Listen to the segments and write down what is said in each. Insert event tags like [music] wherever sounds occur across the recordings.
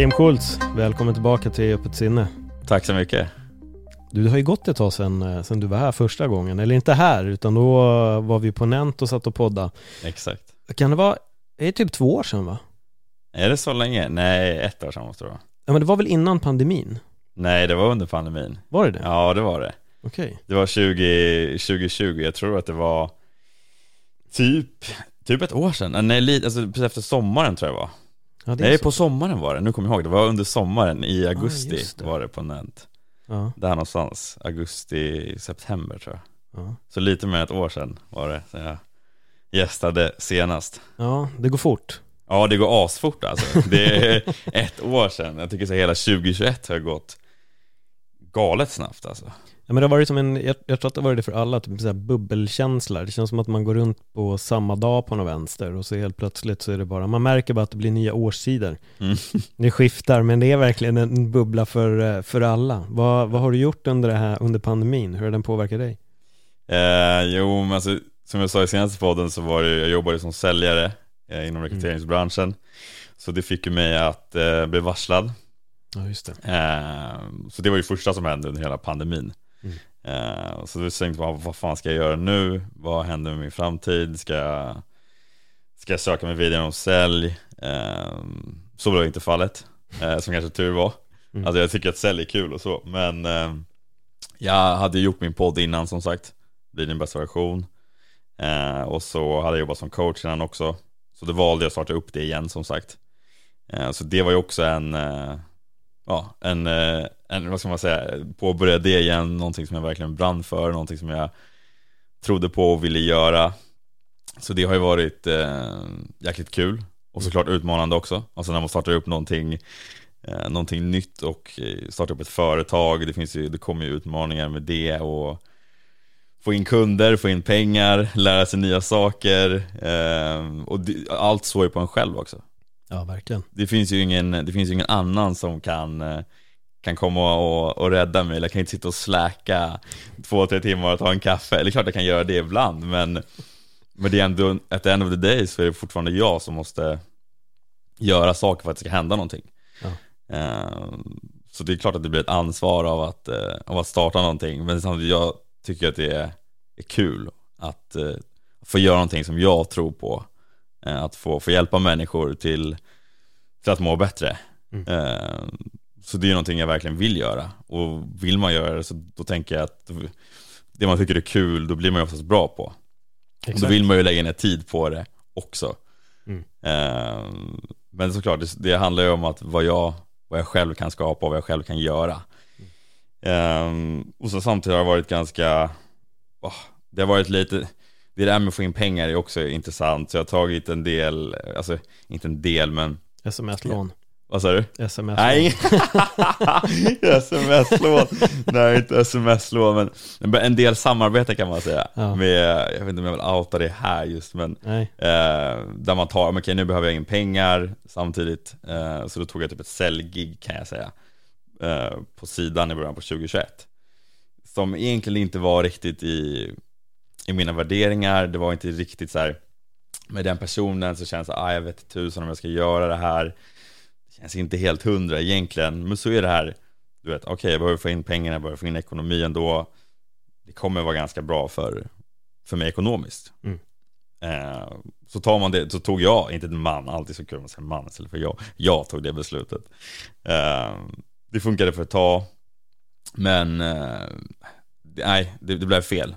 Kim Schultz, välkommen tillbaka till Öppet sinne. Tack så mycket. Du, det har ju gått ett tag sedan, eh, sedan du var här första gången, eller inte här, utan då var vi på Nent och satt och podda. Exakt. Kan det vara, det är typ två år sedan va? Är det så länge? Nej, ett år sedan måste det vara. Ja men det var väl innan pandemin? Nej, det var under pandemin. Var det det? Ja, det var det. Okej. Det var 20, 2020, jag tror att det var typ, typ ett år sedan. Nej, lite, alltså precis efter sommaren tror jag det var. Ja, det är Nej, på sommaren var det, nu kommer jag ihåg. Det var under sommaren, i augusti just det. var det på Nent. Ja, Där någonstans, augusti, september tror jag. ja. Så lite mer än ett år sedan var det, sen jag gästade senast. ja, det går fort. Ja, det går asfort alltså. Det är [laughs] ett år sedan. Jag tycker så hela 2021 har gått galet snabbt alltså. Ja, men det har varit som en, jag, jag tror att det har varit det för alla, typ så här bubbelkänsla. Det känns som att man går runt på samma dag på något vänster och så helt plötsligt så är det bara, man märker bara att det blir nya årstider. Mm. Det skiftar, men det är verkligen en bubbla för, eh, för alla. Vad, vad har du gjort under det här, under pandemin? Hur har den påverkat dig? Eh, jo, men alltså, som jag sa i senaste podden så var det, jag jobbade som säljare eh, inom rekryteringsbranschen. Så det fick ju mig att eh, bli varslad. Ja, just det. Eh, så det var ju första som hände under hela pandemin. Eh, så då tänkte jag, vad fan ska jag göra nu? Vad händer med min framtid? Ska jag, ska jag söka mig vidare inom sälj? Eh, så blev inte fallet, eh, som kanske tur var. Mm. Alltså jag tycker att sälj är kul och så, men eh, jag hade gjort min podd innan som sagt, Bli din bästa version. Eh, och så hade jag jobbat som coach innan också. Så då valde jag att starta upp det igen som sagt. Så det var ju också en, ja, en, eh, en, vad ska man säga, påbörja det igen, någonting som jag verkligen brann för, någonting som jag trodde på och ville göra. Så det har ju varit eh, jäkligt kul och såklart utmanande också. Alltså när man startar upp någonting, eh, någonting nytt och eh, startar upp ett företag, det, finns ju, det kommer ju utmaningar med det och få in kunder, få in pengar, lära sig nya saker eh, och det, allt står ju på en själv också Ja, verkligen. det finns ju ingen, det finns ingen annan som kan, eh, kan komma och, och rädda mig. Eller jag kan inte sitta och släka två, tre timmar och ta en kaffe. Eller klart jag kan göra det ibland, men, men det är ändå, at the end of the day så är det fortfarande jag som måste göra saker för att det ska hända någonting. Ja. Eh, så det är klart att det blir ett ansvar av att, eh, av att starta någonting, men samtidigt jag tycker att det är, är kul att eh, få göra någonting som jag tror på. Eh, Att få, få hjälpa människor till, till att må bättre. Mm. Eh, Så det är någonting jag verkligen vill göra. Och vill man göra det så då tänker jag att det man tycker är kul, då blir man ju oftast bra på. Och då vill man ju lägga ner tid på det också. Mm. Eh, Men såklart, det, det handlar ju om att vad jag, vad jag själv kan skapa och vad jag själv kan göra. Eh, Och så samtidigt har det varit ganska, det har varit lite, det där med att få in pengar är också intressant. Så jag har tagit en del, alltså inte en del men, Sms-lån. vad sa du? Sms-lån. Nej, [laughs] sms-lån. Nej, inte sms-lån, men en del samarbete kan man säga. Ja. Med, jag vet inte om jag vill outa det här just, men eh, där man tar, okej nu behöver jag in pengar samtidigt. Eh, så då tog jag typ ett säljgig kan jag säga. Eh, på sidan i början på 2021. Som egentligen inte var riktigt i, i mina värderingar. Det var inte riktigt så här med den personen så känns det, ah, jag vet tusan om jag ska göra det här. Det känns inte helt hundra egentligen, men så är det här, du vet, okej jag behöver få in pengarna, jag behöver få in ekonomi ändå. Det kommer vara ganska bra för, för mig ekonomiskt. Mm. Eh, så tar man det, så tog jag, inte en man, alltid så kul att man säger man istället för jag, jag tog det beslutet. Eh, det funkade för ett tag, men eh, nej, det, det blev fel.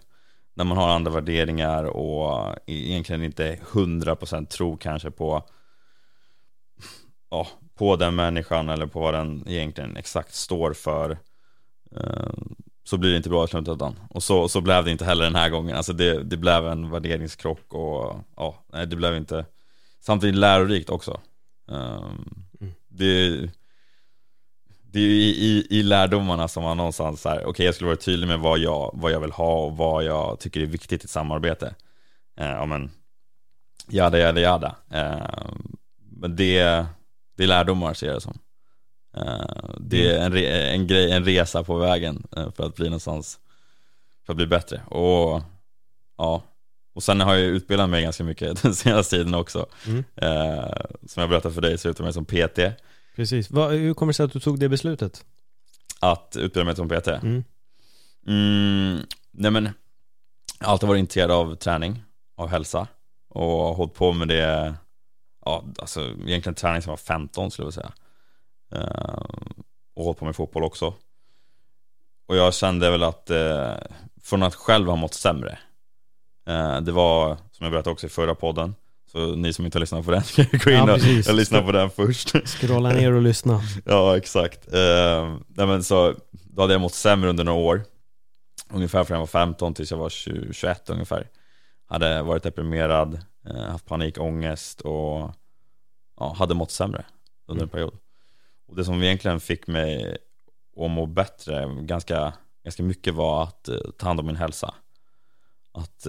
När man har andra värderingar och egentligen inte 100% tror kanske på ja, på den människan eller på vad den egentligen exakt står för. Eh, Så blir det inte bra i slutändan. Och så, så blev det inte heller den här gången. Alltså det, det blev en värderingskrock och ja, nej det blev inte Samtidigt lärorikt också. Um, mm. Det, det är i, i, i lärdomarna som man någonstans så här, okej okay, jag skulle vara tydlig med vad jag, vad jag vill ha och vad jag tycker är viktigt i ett samarbete. Uh, ja men, jada jada jada. Uh, men det, det är lärdomar ser jag det som. Uh, det är en, re, en, grej, en resa på vägen uh, för att bli någonstans, för att bli bättre. Och ja, och sen har jag utbildat mig ganska mycket [laughs] den senaste tiden också. Mm. Uh, som jag berättade för dig så utbildade jag mig som PT. Precis, Va, hur kommer det sig att du tog det beslutet? Att utbilda mig som PT? Mm. Mm, nej men, jag har alltid varit intresserad av träning, av hälsa och har hållit på med det, ja alltså egentligen träning som var 15 skulle jag säga. Uh, och hållit på med fotboll också. Och jag kände väl att, uh, från att själv ha mått sämre, uh, det var, som jag berättade också i förra podden, så ni som inte har lyssnat på den [laughs] kan gå in ja, och, och lyssna på den först. Scrolla ner och lyssna. [laughs] ja, exakt. Uh, nej, men så, då hade jag mått sämre under några år. Ungefär från jag var 15 tills jag var 20, 21 ungefär. Hade varit deprimerad, uh, haft panikångest och ja, hade mått sämre under en mm. period. Och det som egentligen fick mig att må bättre ganska, ganska mycket var att uh, ta hand om min hälsa. Att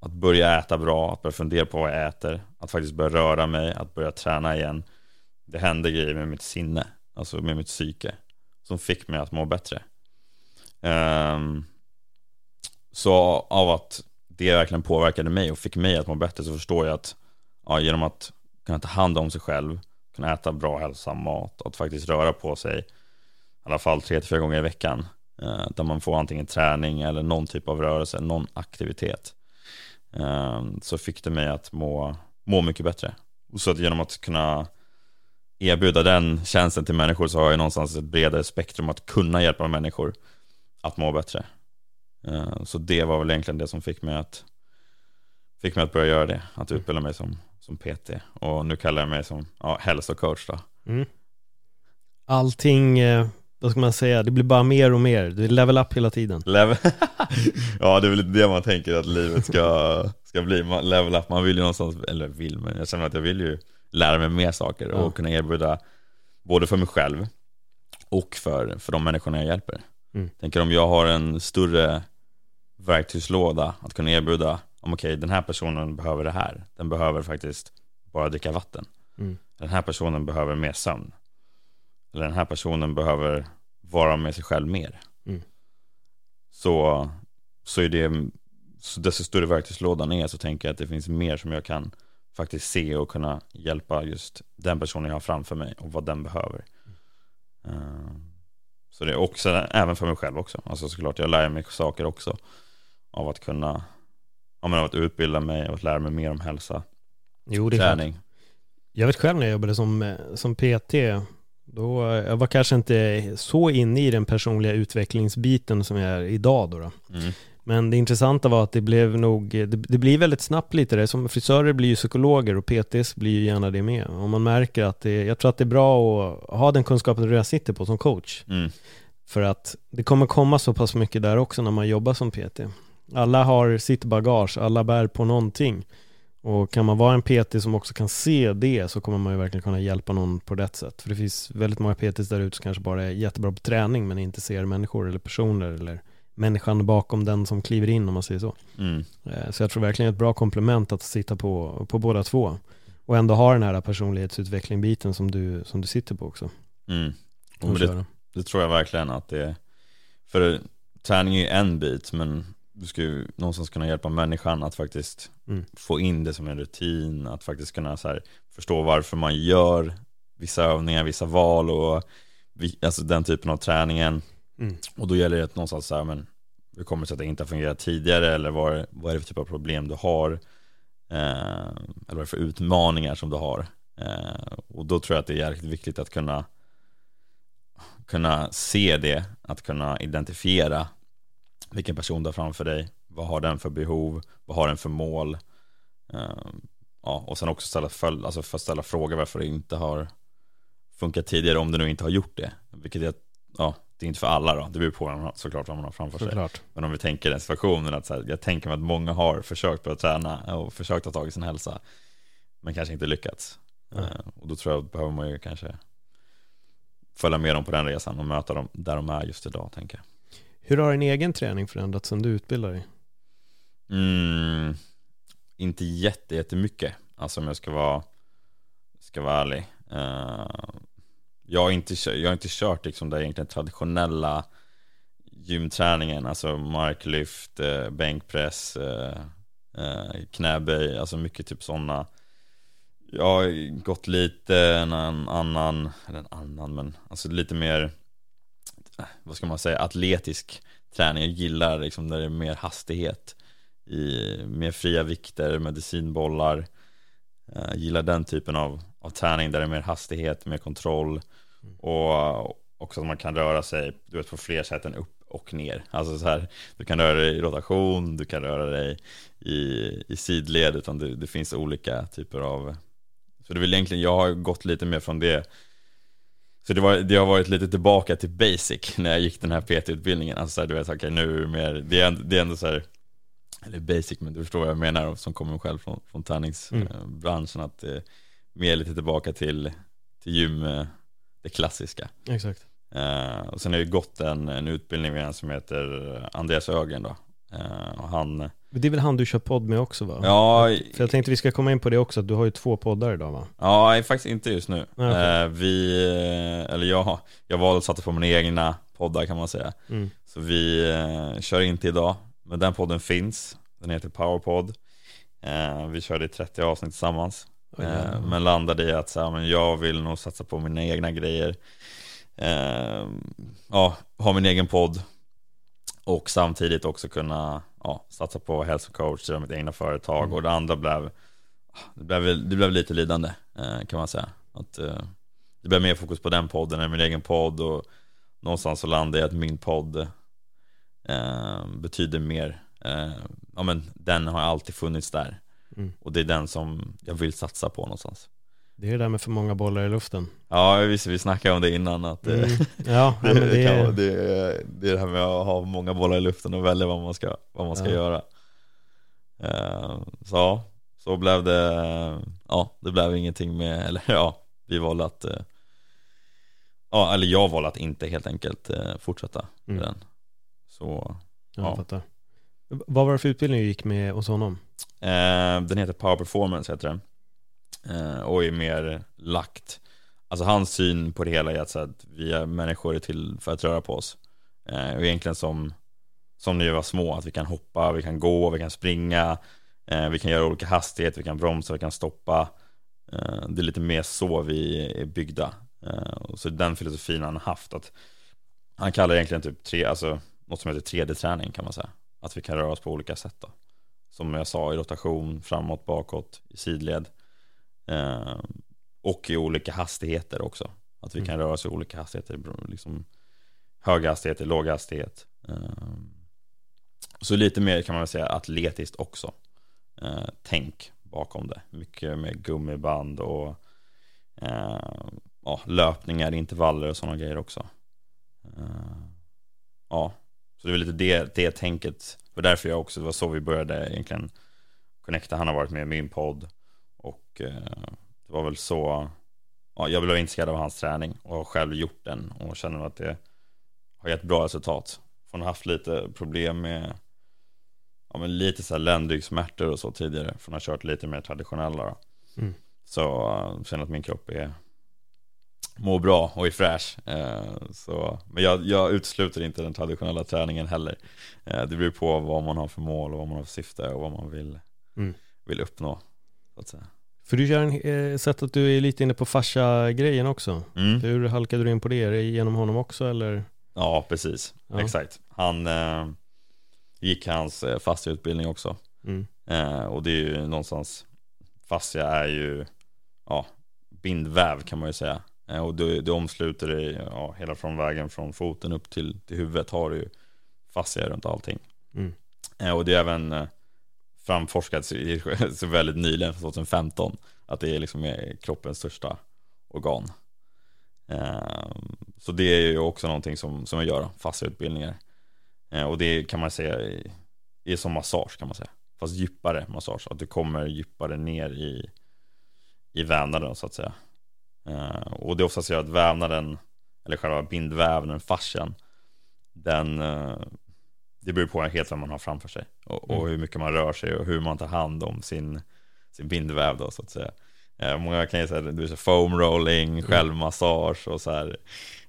att börja äta bra, att börja fundera på vad jag äter, att faktiskt börja röra mig, att börja träna igen. Det hände grejer med mitt sinne, alltså med mitt psyke, som fick mig att må bättre. Um, så av att det verkligen påverkade mig och fick mig att må bättre så förstår jag att ja, genom att kunna ta hand om sig själv, kunna äta bra hälsosam mat att faktiskt röra på sig i alla fall tre till fyra gånger i veckan eh, där man får antingen träning eller någon typ av rörelse, någon aktivitet så fick det mig att må, må mycket bättre. Och så att genom att kunna erbjuda den tjänsten till människor så har jag någonstans ett bredare spektrum att kunna hjälpa människor att må bättre. Ehm, så det var väl egentligen det som fick mig att, fick mig att börja göra det, att utbilda mig som, som PT. Och nu kallar jag mig som ja, hälsocoach då. Mm. Allting eh, vad ska man säga, det blir bara mer och mer, det är level up hela tiden. Level [laughs] Ja det är väl det man tänker att livet ska, ska bli, level up, man vill ju någonstans, eller vill men jag känner att jag vill ju lära mig mer saker och ja. kunna erbjuda både för mig själv och för, för de människorna jag hjälper. Mm. Tänker om jag har en större verktygslåda att kunna erbjuda, om okej okay, den här personen behöver det här, den behöver faktiskt bara dricka vatten. Mm. Den här personen behöver mer sömn eller den här personen behöver vara med sig själv mer. Mm. Så, så är det, så desto större verktygslådan är så tänker jag att det finns mer som jag kan faktiskt se och kunna hjälpa just den personen jag har framför mig och vad den behöver. Uh, så det är också, även för mig själv också. Alltså såklart, jag lär mig saker också av att kunna, ja, men av att utbilda mig och att lära mig mer om hälsa. Jo, det är träning. Klart. Jag vet själv när jag jobbade som, som PT då, jag var kanske inte så inne i den personliga utvecklingsbiten som jag är idag då. då. Mm. Men det intressanta var att det blev nog, det, det, blir väldigt snabbt lite det. Som frisörer blir ju psykologer och PTs blir ju gärna det med. Och man märker att det, jag tror att det är bra att ha den kunskapen du redan sitter på som coach. Mm. För att det kommer komma så pass mycket där också när man jobbar som PT. Alla har sitt bagage, alla bär på någonting. Och kan man vara en PT som också kan se det så kommer man ju verkligen kunna hjälpa någon på rätt sätt. För det finns väldigt många PTs där ute som kanske bara är jättebra på träning men inte ser människor eller personer eller människan bakom den som kliver in om man säger så. Mm. Eh, så jag tror verkligen ett bra komplement att sitta på, på båda två. Och ändå ha den här personlighetsutveckling-biten som du, som du sitter på också. Mm. Det, det, tror jag verkligen att det är. För träning är ju en bit men du ska ju någonstans kunna hjälpa människan att faktiskt mm. få in det som en rutin, att faktiskt kunna så här, förstå varför man gör vissa övningar, vissa val och alltså den typen av träningen. Mm. Och då gäller det att någonstans så här, men hur kommer det sig att det inte har fungerat tidigare eller vad, vad är det för typ av problem du har? Eh, eller vad är det för utmaningar som du har? Eh, och då tror jag att det är jäkligt viktigt att kunna kunna se det, att kunna identifiera vilken person du har framför dig, vad har den för behov, vad har den för mål. Uh, ja, och sen också ställa, följ, alltså för ställa frågor varför det inte har funkat tidigare om det nu inte har gjort det. Vilket jag ja, det är inte för alla då, det beror på såklart vad man har framför sig. Såklart. Men om vi tänker den situationen, att så här, jag tänker mig att många har försökt börja träna och försökt ta tag i sin hälsa, men kanske inte lyckats. Mm. Och då tror jag att behöver man ju kanske följa med dem på den resan och möta dem där de är just idag, tänker jag. Hur har din egen träning förändrats sen du utbildade dig? Mm, inte jätte, jättemycket, alltså om jag ska vara, ska vara ärlig. Uh, jag, har inte, jag har inte kört liksom den egentligen traditionella gymträningen, alltså marklyft, uh, bänkpress, uh, knäböj, alltså mycket typ sådana. Jag har gått lite en annan, eller en annan men alltså lite mer, vad ska man säga, atletisk träning. Jag gillar liksom när det är mer hastighet, i mer fria vikter, medicinbollar. Eh, jag gillar den typen av, av träning där det är mer hastighet, mer kontroll och också att man kan röra sig du vet, på fler sätt än upp och ner. Alltså så här, du kan röra dig i rotation, du kan röra dig i, i sidled, utan det, det finns olika typer av Så det är väl egentligen, jag har gått lite mer från det så det, var, det har varit lite tillbaka till basic när jag gick den här PT-utbildningen Alltså så här, du vet, okej okay, nu är mer, det är, det är ändå så här Eller basic, men du förstår vad jag menar som kommer själv från, från träningsbranschen mm. Att är mer lite tillbaka till, till gym det klassiska. Exakt. Uh, och sen har jag gått en, en utbildning med en som heter Andreas Ögren då. Uh, och han... Det är väl han du kör podd med också va? Ja. För jag tänkte vi ska komma in på det också, att du har ju två poddar idag va? Ja, faktiskt inte just nu. Ah, okay. uh, vi, eller jag, jag valde att sätta på mina egna poddar kan man säga. Mm. Så vi kör inte idag, men den podden finns. Den heter Powerpod. vi körde i 30 avsnitt tillsammans. Eh, men landade i att så här, men jag vill nog satsa på mina egna grejer. Eh, ja, ha min egen podd. Och samtidigt också kunna ja, satsa på hälsocoach, driva mitt egna företag. Mm. Och det andra blev, det blev, det blev lite lidande eh, kan man säga. Att, eh, det blev mer fokus på den podden än min egen podd. Och någonstans så landade jag att min podd eh, betyder mer. Eh, ja, men den har alltid funnits där. Mm. Och det är den som jag vill satsa på någonstans. Det är det där med för många bollar i luften. Ja, visst, vi snackade om det innan att mm. [laughs] ja, det, det, det, är... det, det är det här med att ha många bollar i luften och välja vad man ska, vad man ska ja. göra. Uh, så, så blev det, ja, det blev ingenting med, [laughs] eller ja, vi valde att, uh, ja, eller jag valde att inte helt enkelt fortsätta med mm. den. Så, ja. Jag fattar. Vad var det för utbildning du gick med hos honom? Eh, den heter Power Performance heter den. Eh, och är mer lagt. Alltså hans syn på det hela är att, så att vi är människor är till för att röra på oss. Eh, och egentligen som, som när vi var små, att vi kan hoppa, vi kan gå, vi kan springa, eh, vi kan göra olika hastigheter, vi kan bromsa, vi kan stoppa. Eh, det är lite mer så vi är byggda. Eh, så den filosofin han har haft, att han kallar det egentligen typ tre, alltså något som heter 3D-träning kan man säga. Att vi kan röra oss på olika sätt då som jag sa i rotation, framåt, bakåt, i sidled. Eh, och i olika hastigheter också. Att vi mm. kan röra oss i olika hastigheter, liksom hög hastighet, låg hastighet. Eh, så lite mer kan man säga atletiskt också. Eh, tänk bakom det. Mycket med gummiband och eh, ja, löpningar, intervaller och sådana grejer också. Eh, ja, så det är lite det, det tänket var därför jag också, det var så vi började egentligen connecta. Han har varit med i min podd och eh, det var väl så, ja, jag blev intresserad av hans träning och har själv gjort den och känner att det har gett bra resultat. Från att ha haft lite problem med ja, men lite så här ländryggsmärtor och så tidigare. Från att ha kört lite mer traditionella. Mm. Så uh, känner att min kropp är mår bra och är fräsch. Eh, så, men jag, jag utesluter inte den traditionella träningen heller. Eh, det beror på vad man har för mål och vad man har för syfte och vad man vill, mm. vill uppnå. Så att säga. För du en, eh, sett att du är lite inne på fascia-grejen också. Mm. Hur halkade du in på det? Är det genom honom också eller? Ja, precis. Ja. Exakt. Han eh, gick hans eh, fasciautbildning också. Mm. Eh, och det är ju någonstans, fascia är ju ja, bindväv kan man ju säga. Eh, och det, det omsluter dig ja, hela från vägen från foten upp till, till huvudet har du fascia runt allting. Mm. Eh, och det är även framforskats [laughs] så väldigt nyligen, 2015, att det är liksom eh, kroppens största organ. Ehm, så det är ju också någonting som, som jag gör, fasta utbildningar. Ehm, och det kan man säga är som massage kan man säga. Fast djupare massage, att du kommer djupare ner i, i vävnaden så att säga. Ehm, och det är oftast så att vävnaden, eller själva bindvävnaden, fascian, den, eh, det beror på helt vad man har framför sig. Och, och, mm. hur mycket man rör sig och hur man tar hand om sin, sin bindväv då så att säga. Eh, många kan ju säga du foam rolling, mm. självmassage och så här.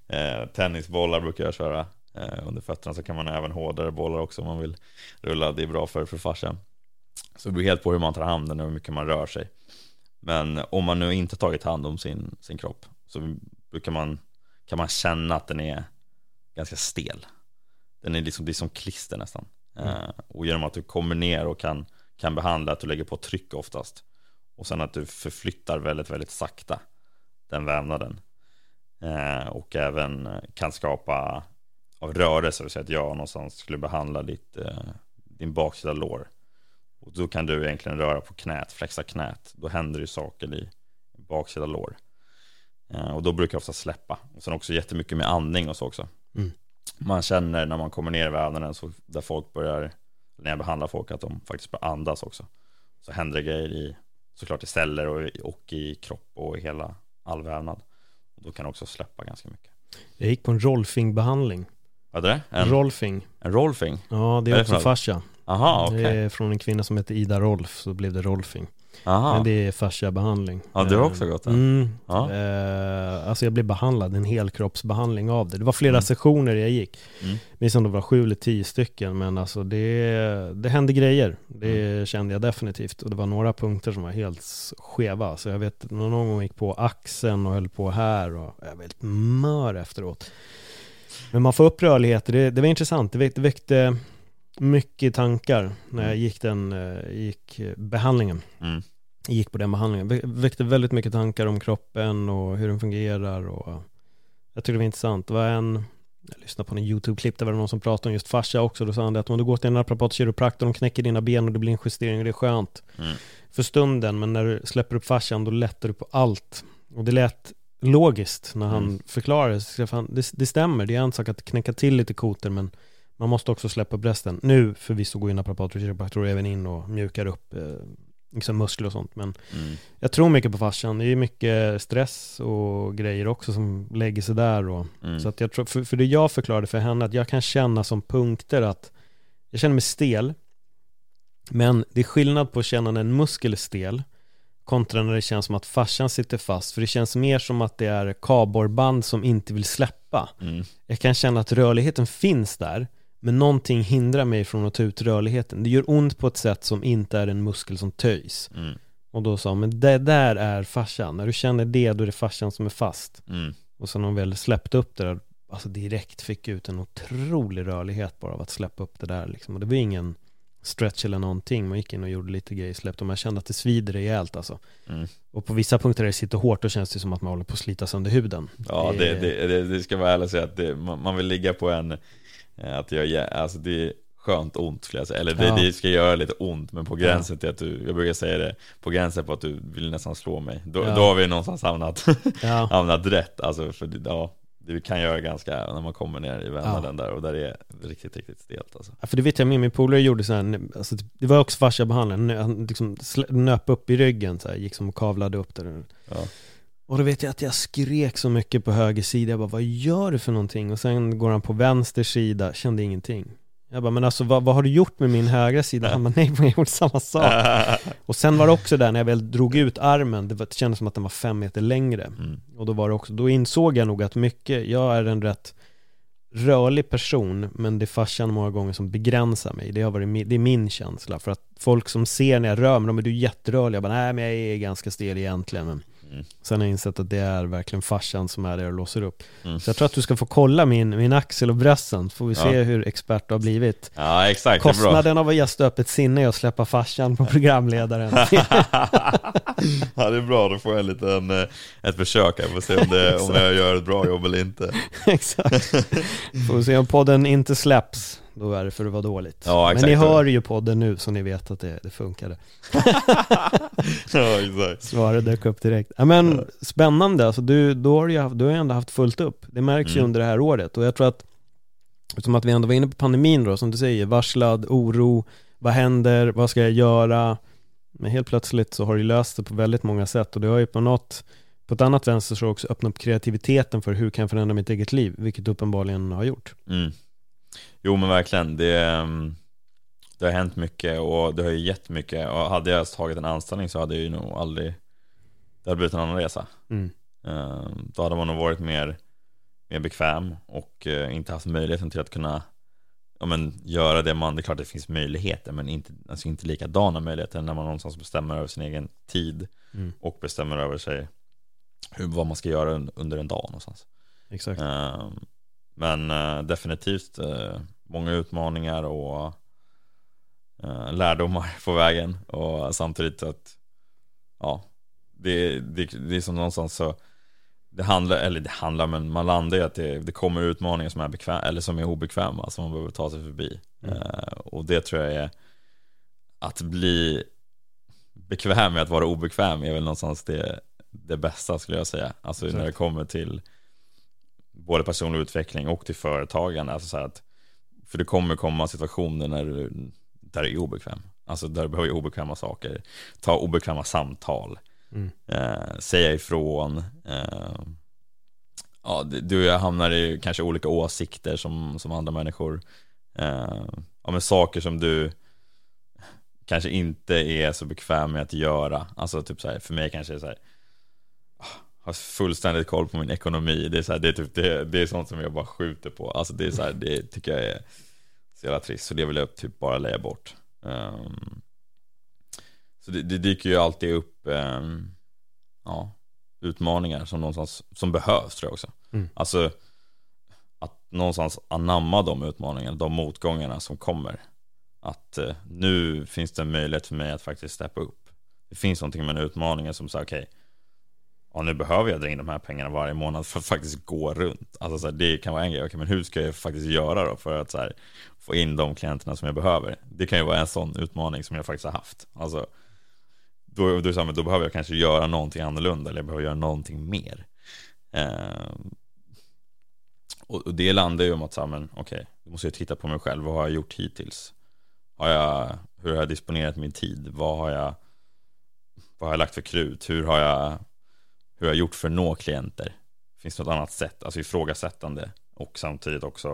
Eh, tennisbollar brukar jag köra eh, under fötterna så kan man även hårdare bollar också om man vill rulla. Det är bra för, för fascian. Så det beror helt på hur man tar hand om och hur mycket man rör sig. Men om man nu inte tagit hand om sin, sin kropp så brukar man, kan man känna att den är ganska stel. Den är liksom, det är som klister nästan. Mm. Eh, och genom att du kommer ner och kan, kan behandla, att du lägger på tryck oftast. Och sen att du förflyttar väldigt, väldigt sakta den vävnaden. Eh, och även kan skapa av rörelse, så att jag någonstans skulle behandla ditt, eh, din baksida lår. Och då kan du egentligen röra på knät, flexa knät. Då händer det saker i baksida lår. Eh, och då brukar jag ofta släppa. Och sen också jättemycket med andning och så också. Mm. Man känner när man kommer ner i vävnaden, så där folk börjar, när jag behandlar folk, att de faktiskt börjar andas också. Så händer det grejer i, såklart i celler och, och i kropp och i hela all vävnad. Och då kan det också släppa ganska mycket. Jag gick på en rolfing-behandling. Vad är det? En, rolfing. En rolfing? Ja, det är, är också fascia. Aha, okay. Det är från en kvinna som heter Ida Rolf, så blev det rolfing. Aha. Men det är fasciabehandling. Ja, du har också gått den? Mm. Ja. Eh, alltså jag blev behandlad, en helkroppsbehandling av det. Det var flera mm. sessioner jag gick. Mm. Minns om det var sju eller tio stycken, men alltså det, det hände grejer. Det mm. kände jag definitivt. Och det var några punkter som var helt skeva. Så jag vet, någon gång gick på axeln och höll på här och jag var helt mör efteråt. Men man får upp rörligheter, det, det var intressant. Det väckte, det väckte mycket tankar när jag mm. gick den, eh, gick behandlingen. Mm. gick på den behandlingen. Väckte väldigt mycket tankar om kroppen och hur den fungerar och jag tyckte det var intressant. Det var en, jag lyssnade på en YouTube-klipp, där var det någon som pratade om just fascia också. Då sa han det att om du går till en naprapat kiropraktor, de knäcker dina ben och det blir en justering och det är skönt mm. för stunden. Men när du släpper upp fascian, då lättar du på allt. Och det lät logiskt när han mm. förklarade. Det, det stämmer, det är en sak att knäcka till lite koter, men man måste också släppa upp resten. Nu förvisso går ju naprapater och kiropraktorer även in och mjukar upp eh, liksom muskler och sånt. Men mm. jag tror mycket på fascian. Det är mycket stress och grejer också som lägger sig där. Och, mm. Så att jag tror, för, för det jag förklarade för henne, att jag kan känna som punkter att jag känner mig stel. Men det är skillnad på att känna när en muskel är stel kontra när det känns som att fascian sitter fast. För det känns mer som att det är kaborband som inte vill släppa. Mm. Jag kan känna att rörligheten finns där, men någonting hindrar mig från att ta ut rörligheten. Det gör ont på ett sätt som inte är en muskel som töjs. Mm. Och då sa hon, men det där är fascian. När du känner det, då är det fascian som är fast. Mm. Och sen när hon väl släppte upp det där, alltså direkt fick ut en otrolig rörlighet bara av att släppa upp det där liksom. Och det var ingen stretch eller någonting. Man gick in och gjorde lite grejer, släppte och man kände att det svider rejält alltså. Mm. Och på vissa punkter där det sitter hårt, då känns det som att man håller på att slita sönder huden. Ja, det, det, det, det ska vara ärligt att säga att man, man vill ligga på en att jag, alltså det är skönt ont skulle jag säga. Eller det, ja. det ska göra lite ont, men på gränsen ja. till att du, jag brukar säga det, på gränsen på att du vill nästan slå mig. Då, ja. då har vi någonstans hamnat, [laughs] hamnat rätt. Alltså för ja, det kan göra ganska, när man kommer ner i vändaren där och där är riktigt, riktigt stelt alltså. Ja, för det vet jag med, min polare gjorde så här, alltså, det var också fasciabehandling, han liksom nöp upp i ryggen så här, gick som och kavlade upp där. Ja. Och då vet jag att jag skrek så mycket på höger sida, jag bara vad gör du för någonting? Och sen går han på vänster sida, kände ingenting. Jag bara men alltså vad, vad har du gjort med min högra sida? Han bara nej men jag gjort samma sak. [laughs] Och sen var det också där när jag väl drog ut armen, det, var, det kändes som att den var fem meter längre. Mm. Och då var det också, då insåg jag nog att mycket, jag är en rätt rörlig person men det är farsan många gånger som begränsar mig. Det har varit det är min känsla. För att folk som ser när jag rör mig, de är du jätterörlig. Jag bara nej men jag är ganska stel egentligen men Mm. Sen har jag insett att det är verkligen farsan som är där och låser upp. Mm. Så jag tror att du ska få kolla min, min axel och brösten, så får vi se ja. hur expert du har blivit. Ja, exakt. Kostnaden av att gästa öppet sinne är att släppa farsan på programledaren. [laughs] ja, det är bra. Då får jag en liten, eh, ett försök här, får se om, det, om jag gör ett bra jobb eller inte. [laughs] exakt. Får vi se om podden inte släpps. Då är det för att vara dåligt. Ja, Men ni hör ju podden nu så ni vet att det, det funkade. [laughs] ja, exakt. Svaret dök upp direkt. Ja, men spännande, alltså du, då har du, haft, du har ju ändå haft fullt upp. Det märks mm. ju under det här året och jag tror att, som att vi ändå var inne på pandemin då, som du säger, varslad, oro, vad händer, vad ska jag göra? Men helt plötsligt så har du löst det på väldigt många sätt och det har ju på något på ett annat vänster så också öppnat upp kreativiteten för hur kan jag förändra mitt eget liv, vilket uppenbarligen har gjort. Mm. Jo men verkligen, det, mm, det har hänt mycket och det har ju gett mycket och hade jag tagit en anställning så hade jag ju nog aldrig, det hade blivit en annan resa. Mm. Ehm, då hade man nog varit mer, mer bekväm och eh, inte haft möjligheten till att kunna ja, men, göra det man, det är klart det finns möjligheter men inte, alltså inte likadana möjligheter när man någonstans bestämmer över sin egen tid mm. och bestämmer över sig hur, vad man ska göra under en dag någonstans. Exakt. Uh, men uh, definitivt uh, många utmaningar och uh, lärdomar på vägen och samtidigt att ja, det, det, det är som någonstans så det handlar, eller det handlar, men man landar i att det, det kommer utmaningar som är bekväm, eller som är obekväma, som man behöver ta sig förbi. Mm. och det tror jag är att bli bekväm med att vara obekväm är väl någonstans det det bästa skulle jag säga. Alltså Exakt. när det kommer till både personlig utveckling och till företagande. Alltså så att, för det kommer komma situationer när du, där du är obekväm. Alltså där du behöver obekväma saker. Ta obekväma samtal. Mm. Eh, säga ifrån. Eh, ja, du och jag hamnar i kanske olika åsikter som, som andra människor. Eh, ja, men saker som du kanske inte är så bekväm med att göra. Alltså typ så här, för mig kanske det är så här, har fullständigt koll på min ekonomi. Det är, så här, det, är typ, det, det är sånt som jag bara skjuter på. Alltså det är så här, det tycker jag är så jävla trist. Så det vill jag typ bara lägga bort. Um, så det, det, dyker ju alltid upp um, ja, utmaningar som någonstans som behövs tror jag också. Mm. Alltså att någonstans anamma de utmaningarna, de motgångarna som kommer. Att uh, nu finns det en möjlighet för mig att faktiskt steppa upp. Det finns någonting med en utmaning som säger okej, okay, ja, nu behöver jag dra in de här pengarna varje månad för att faktiskt gå runt. Alltså så här, det kan vara en grej, okay, men hur ska jag faktiskt göra då för att så här, få in de klienterna som jag behöver? Det kan ju vara en sån utmaning som jag faktiskt har haft. Alltså, då, då, då, då behöver jag kanske göra någonting annorlunda eller jag behöver göra någonting mer. Eh, och, och, det landar ju om att, så men okej, okay, då måste jag titta på mig själv. Vad har jag gjort hittills? Har jag, hur har jag disponerat min tid? Vad har jag, vad har jag lagt för krut? Hur har jag hur jag har gjort för att nå klienter. Finns det något annat sätt, alltså ifrågasättande och samtidigt också.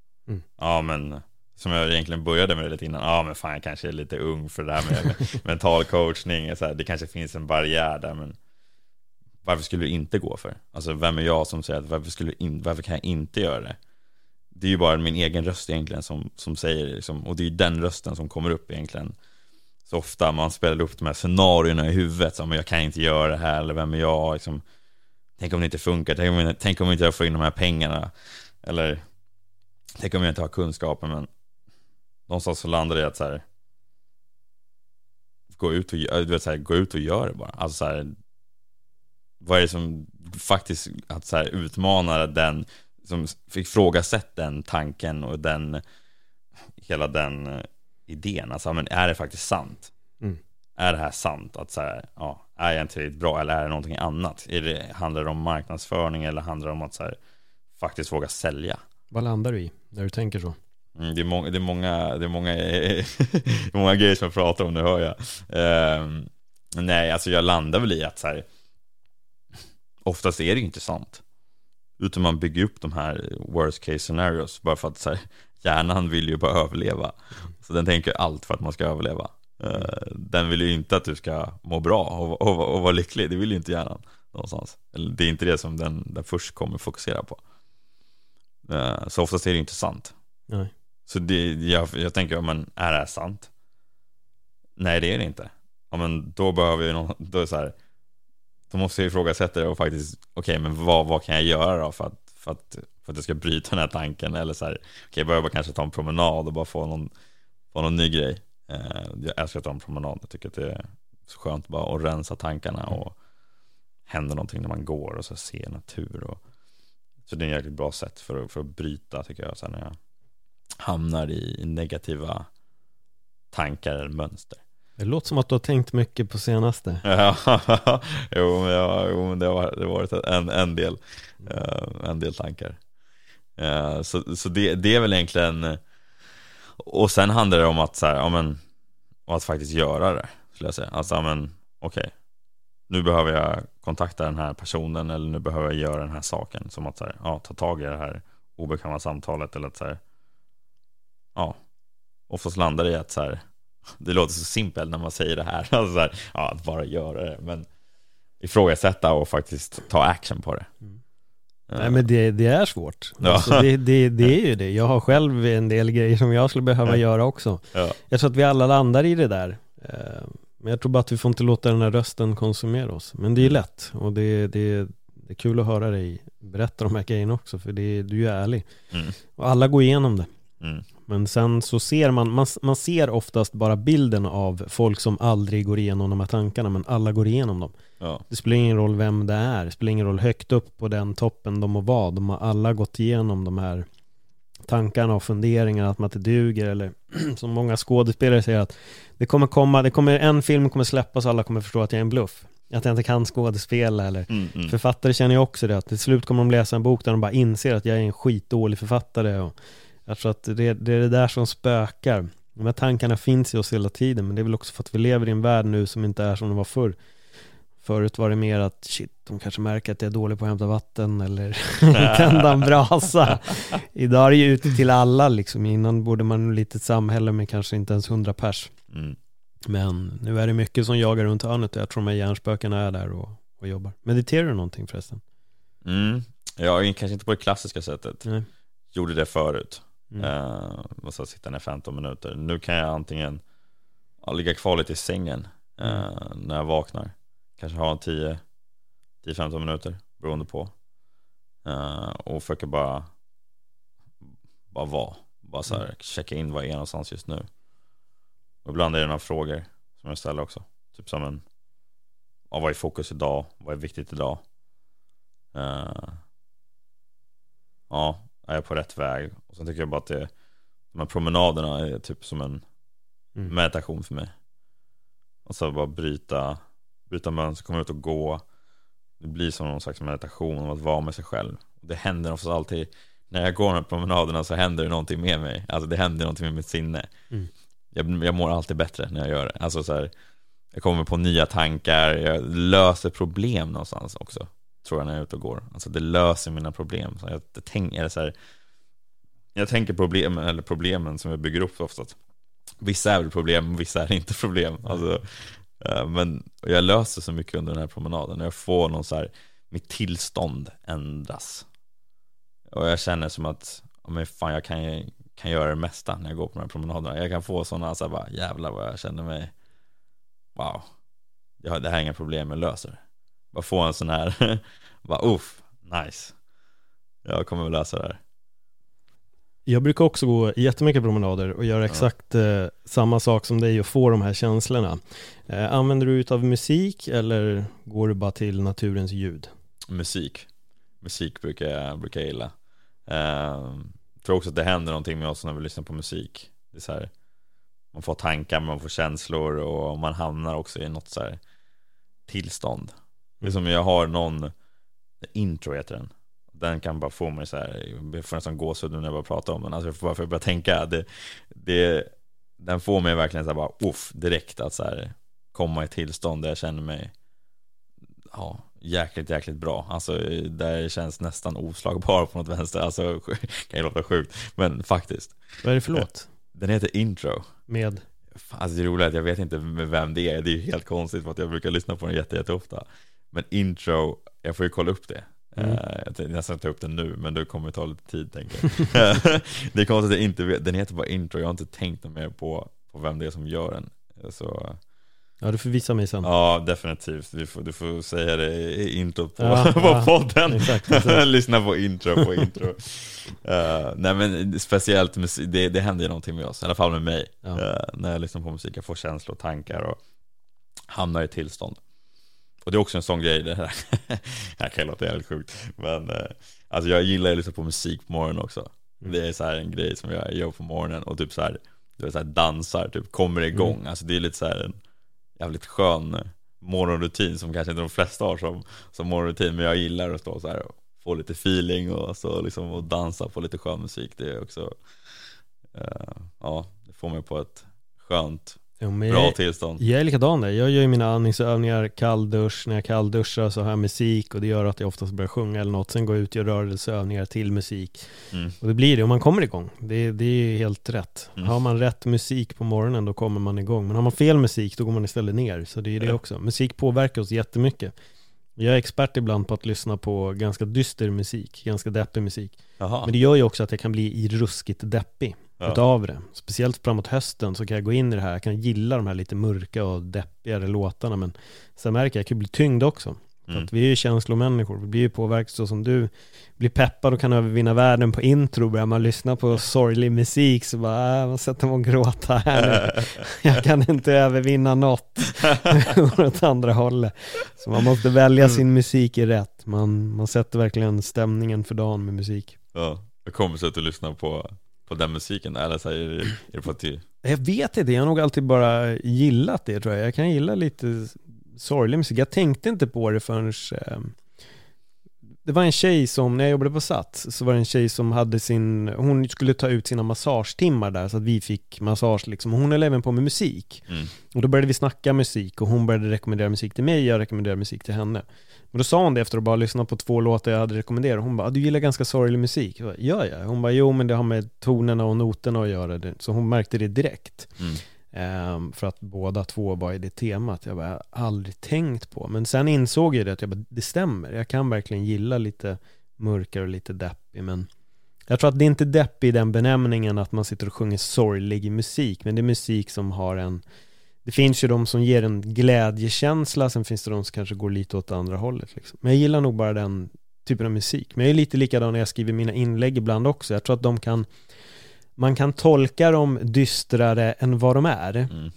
Mm. Ja men som jag egentligen började med lite innan, ja men fan jag kanske är lite ung för det där med [laughs] mental coachning, så här, det kanske finns en barriär där men varför skulle du inte gå för? Alltså vem är jag som säger att varför, skulle in, varför kan jag inte göra det? det är ju bara min egen röst egentligen som, som säger liksom, och det är ju den rösten som kommer upp egentligen så ofta man spelar upp de här scenarierna i huvudet, som jag kan inte göra det här, eller vem är jag, liksom, tänk om det inte funkar, tänk om, tänk om inte jag får in de här pengarna, eller tänk om jag inte har kunskapen, men någonstans så landar det i att så här, gå ut och, du vet, så här, gå ut och gör det bara. Alltså så här, vad är det som faktiskt att så här, utmana den, som fick ifrågasätta den tanken och den, hela den eh, idén. Alltså, men är det faktiskt sant? Mm. Är det här sant? Att så här, ja, är jag inte tillräckligt bra eller är det någonting annat? Är det, handlar det om marknadsföring eller handlar det om att så här, faktiskt våga sälja? Vad landar du i när du tänker så? Mm, det, är många, det, är många, det, är många, [laughs] många grejer som jag pratar om, nu hör jag. Uh, nej, alltså jag landar väl i att så här, oftast är det ju inte sant. Utan man bygger upp de här worst case scenarios bara för att så här, hjärnan vill ju bara överleva. Så den tänker allt för att man ska överleva. Uh, den vill ju inte att du ska må bra och, och, och vara lycklig, det vill ju inte hjärnan någonstans. Det är inte det som den, den först kommer fokusera på. Uh, så oftast är det inte sant. Nej. Så det, jag, jag tänker, men är det här sant? Nej, det är det inte. Ja, men då behöver vi någon, då är så här, då måste jag ifrågasätta det och faktiskt, okej, okay, men vad, vad kan jag göra då för att, för att, för att jag ska bryta den här tanken? Eller så här, okej, okay, behöver jag kanske ta en promenad och bara få någon, få någon ny grej. Eh, jag älskar att ta en promenad, jag tycker att det är så skönt bara att rensa tankarna och hända någonting när man går och så ser natur. Och, så det är ett jäkligt bra sätt för, för att bryta, tycker jag, så när jag hamnar i negativa tankar eller mönster. Det låter som att du har tänkt mycket på senaste. jo, [laughs] men, ja, jo, men det har varit en, en, del, uh, en del tankar. Uh, så så det, det är väl egentligen, och sen handlar det om att, så här, ja, men, att faktiskt göra det, skulle jag säga. Alltså, ja, men okej, okay. Nu behöver jag kontakta den här personen eller nu behöver jag göra den här saken. Som att så här, ja, ta tag i det här obekväma samtalet eller att så här, ja, oftast landar det i att så här, det låter så simpelt när man säger det här, [laughs] alltså så här ja, att bara göra det, men ifrågasätta och faktiskt ta action på det. Mm. Nej men det, det är svårt. Ja. Alltså det, det, det [laughs] är ju det. Jag har själv en del grejer som jag skulle behöva ja. göra också. Ja. Jag tror att vi alla landar i det där. Men jag tror bara att vi får inte låta den här rösten konsumera oss. Men det är mm. lätt och det, det, det är kul att höra dig berätta de här grejerna också för det, du är ärlig. Mm. Och alla går igenom det. Mm. Men sen så ser man, man, man ser oftast bara bilden av folk som aldrig går igenom de här tankarna, men alla går igenom dem. Ja. Det spelar ingen roll vem det är, det spelar ingen roll högt upp på den toppen de må vara, de har alla gått igenom de här tankarna och funderingarna att man inte duger eller [clears throat] som många skådespelare säger att det kommer komma, det kommer, en film kommer släppas och alla kommer förstå att jag är en bluff. Att jag inte kan skådespela eller mm, mm. författare känner jag också det att till slut kommer de läsa en bok där de bara inser att jag är en skitdålig författare och jag tror att det, det är det där som spökar. De här tankarna finns i oss hela tiden, men det är väl också för att vi lever i en värld nu som inte är som den var förr. Förut var det mer att shit, de kanske märker att jag är dålig på att hämta vatten eller [laughs] tända en brasa. Idag är det ju ute till alla liksom. Innan borde man lite ett samhälle med kanske inte ens hundra pers. Mm. Men nu är det mycket som jagar runt hörnet och jag tror de här hjärnspökena är där och, och jobbar. Mediterar du någonting förresten? Mm. Ja, kanske inte på det klassiska sättet. Nej. Gjorde det förut. Mm. Uh, och så sitta ner 15 minuter. Nu kan jag antingen ligga kvar lite i sängen uh, när jag vaknar. Kanske ha en 10-15 minuter beroende på. Uh, och försöka bara, bara vara. Bara så här, mm. checka in vad jag är någonstans just nu. Och ibland är det några frågor som jag ställer också. Typ som en, ja, vad är fokus idag? Vad är viktigt idag? Uh, ja, är jag på rätt väg? Och sen tycker jag bara att det, de här promenaderna är typ som en mm. meditation för mig. Och så bara bryta, bryta mönster, komma ut och gå. Det blir som någon slags meditation om att vara med sig själv. Det händer oftast alltid, när jag går de här promenaderna så händer det någonting med mig. Alltså det händer någonting med mitt sinne. Mm. Jag, jag mår alltid bättre när jag gör det. Alltså så här, jag kommer på nya tankar, jag löser problem någonstans också tror jag när jag är ute och går. Alltså det löser mina problem. Så jag, jag, tänk, så här, jag tänker problemen, eller problemen som jag bygger upp oftast. Vissa är väl problem, vissa är inte problem. Alltså, Eh, men jag löser så mycket under den här promenaden. Jag får någon så här, mitt tillstånd ändras. Och jag känner som att men fan jag kan, kan göra det mesta när jag går på de här promenaderna. Jag kan få sådana så här, bara, jävlar vad jag känner mig, wow, jag, det här är inga problem, jag löser det. Bara få en sån här, [laughs] bara uff, nice. Jag kommer väl lösa det här. Jag brukar också gå jättemycket promenader och göra exakt eh, samma sak som dig och få de här känslorna. Eh, använder du utav musik eller går du bara till naturens ljud? Musik. Musik brukar jag, brukar jag gilla. Eh, tror också att det händer någonting med oss när vi lyssnar på musik. Det är så här, man får tankar, man får känslor och man hamnar också i något så här tillstånd. Det är som jag har någon, intro heter den den kan bara få mig så här, jag får nästan gåshud när jag bara pratar om den. Alltså bara för att börja tänka, det, det, den får mig verkligen så här bara, uff, direkt att så här, komma i tillstånd där jag känner mig, ja, jäkligt, jäkligt bra. Alltså där känns nästan oslagbar på något vänster. Alltså, kan ju låta sjukt, men faktiskt. Vad är det för låt? Den heter Intro. Med? Alltså det roliga är att jag vet inte med vem det är. Det är ju helt konstigt för att jag brukar lyssna på den jätte, jätte ofta. Men Intro, jag får ju kolla upp det. Mm. Uh, jag nästan ta upp den nu, men det kommer ta lite tid tänker jag. [laughs] det är konstigt att jag inte vet, den heter bara intro, jag har inte tänkt mer på, på vem det är som gör den. Så, ja, du får visa mig sen. Ja, definitivt. Du får, du får säga det i intro på, ja, [laughs] på ja, podden. Exakt, exakt. [laughs] Lyssna på intro på intro. uh, nej men speciellt, musik, det, det händer ju någonting med oss, i alla fall med mig. Ja. Uh, när jag lyssnar på musik, jag får känslor och tankar och hamnar i tillstånd. Och det är också en sån grej, det här, [laughs] här kan låta jävligt sjukt. Men eh, alltså jag gillar att lyssna på musik på morgonen också. Mm. Det är så här en grej som jag gör på morgonen och typ så här, så här dansar, typ kommer igång. Mm. Alltså det är lite så här en jävligt skön morgonrutin som kanske inte de flesta har som, som morgonrutin. Men jag gillar att stå så här och få lite feeling och, så liksom, och dansa på lite skön musik. Det är också, uh, ja, det får mig på ett skönt Jo, Bra jag, tillstånd. Jag är likadan där. Jag gör ju mina andningsövningar, kalldusch. När jag kallduschar så har jag musik och det gör att jag oftast börjar sjunga eller något. Sen går jag ut och gör rörelseövningar till musik. Mm. Och det blir det, och man kommer igång. Det, det är helt rätt. Mm. Har man rätt musik på morgonen då kommer man igång. Men har man fel musik då går man istället ner. Så det är det också. Musik påverkar oss jättemycket. Jag är expert ibland på att lyssna på ganska dyster musik, ganska deppig musik. Aha. Men det gör ju också att jag kan bli ruskigt deppig ja. utav det. Speciellt framåt hösten så kan jag gå in i det här, jag kan gilla de här lite mörka och deppigare låtarna men sen märker jag att jag kan bli tyngd också. Mm. att vi är ju känslomänniskor, vi blir ju påverkade så som du blir peppad och kan övervinna världen på intro, börjar man lyssna på sorglig musik så bara, äh, man sätter man gråta här nu. [laughs] Jag kan inte övervinna något [laughs] åt andra hållet. Så man måste välja sin mm. musik i rätt, man, man sätter verkligen stämningen för dagen med musik. Ja, det kommer sig att du lyssnar på på den musiken? Eller så är det, är det på till? Jag vet inte, jag har nog alltid bara gillat det tror jag. Jag kan gilla lite sorglig musik. Jag tänkte inte på det förrän eh, det var en tjej som, när jag jobbade på Sats, så var det en tjej som hade sin, hon skulle ta ut sina massagetimmar där så att vi fick massage liksom. Hon höll även på med musik. Mm. Och då började vi snacka musik och hon började rekommendera musik till mig, jag rekommenderade musik till henne. Men då sa hon det efter att bara lyssnat på två låtar jag hade rekommenderat. Hon bara, du gillar ganska sorglig musik. Jag bara, Gör jag? Hon bara, jo men det har med tonerna och noterna att göra. Så hon märkte det direkt. Mm. Um, för att båda två var i det temat. Jag bara, jag har aldrig tänkt på. Men sen insåg jag det att jag bara, det stämmer. Jag kan verkligen gilla lite mörkare och lite deppig. Men jag tror att det är inte deppig i den benämningen att man sitter och sjunger sorglig musik. Men det är musik som har en det finns ju de som ger en glädjekänsla, sen finns det de som kanske går lite åt andra hållet. Liksom. Men jag gillar nog bara den typen av musik. Men jag är lite likadan när jag skriver mina inlägg ibland också. Jag tror att de kan, man kan tolka dem dystrare än vad de är. Mm.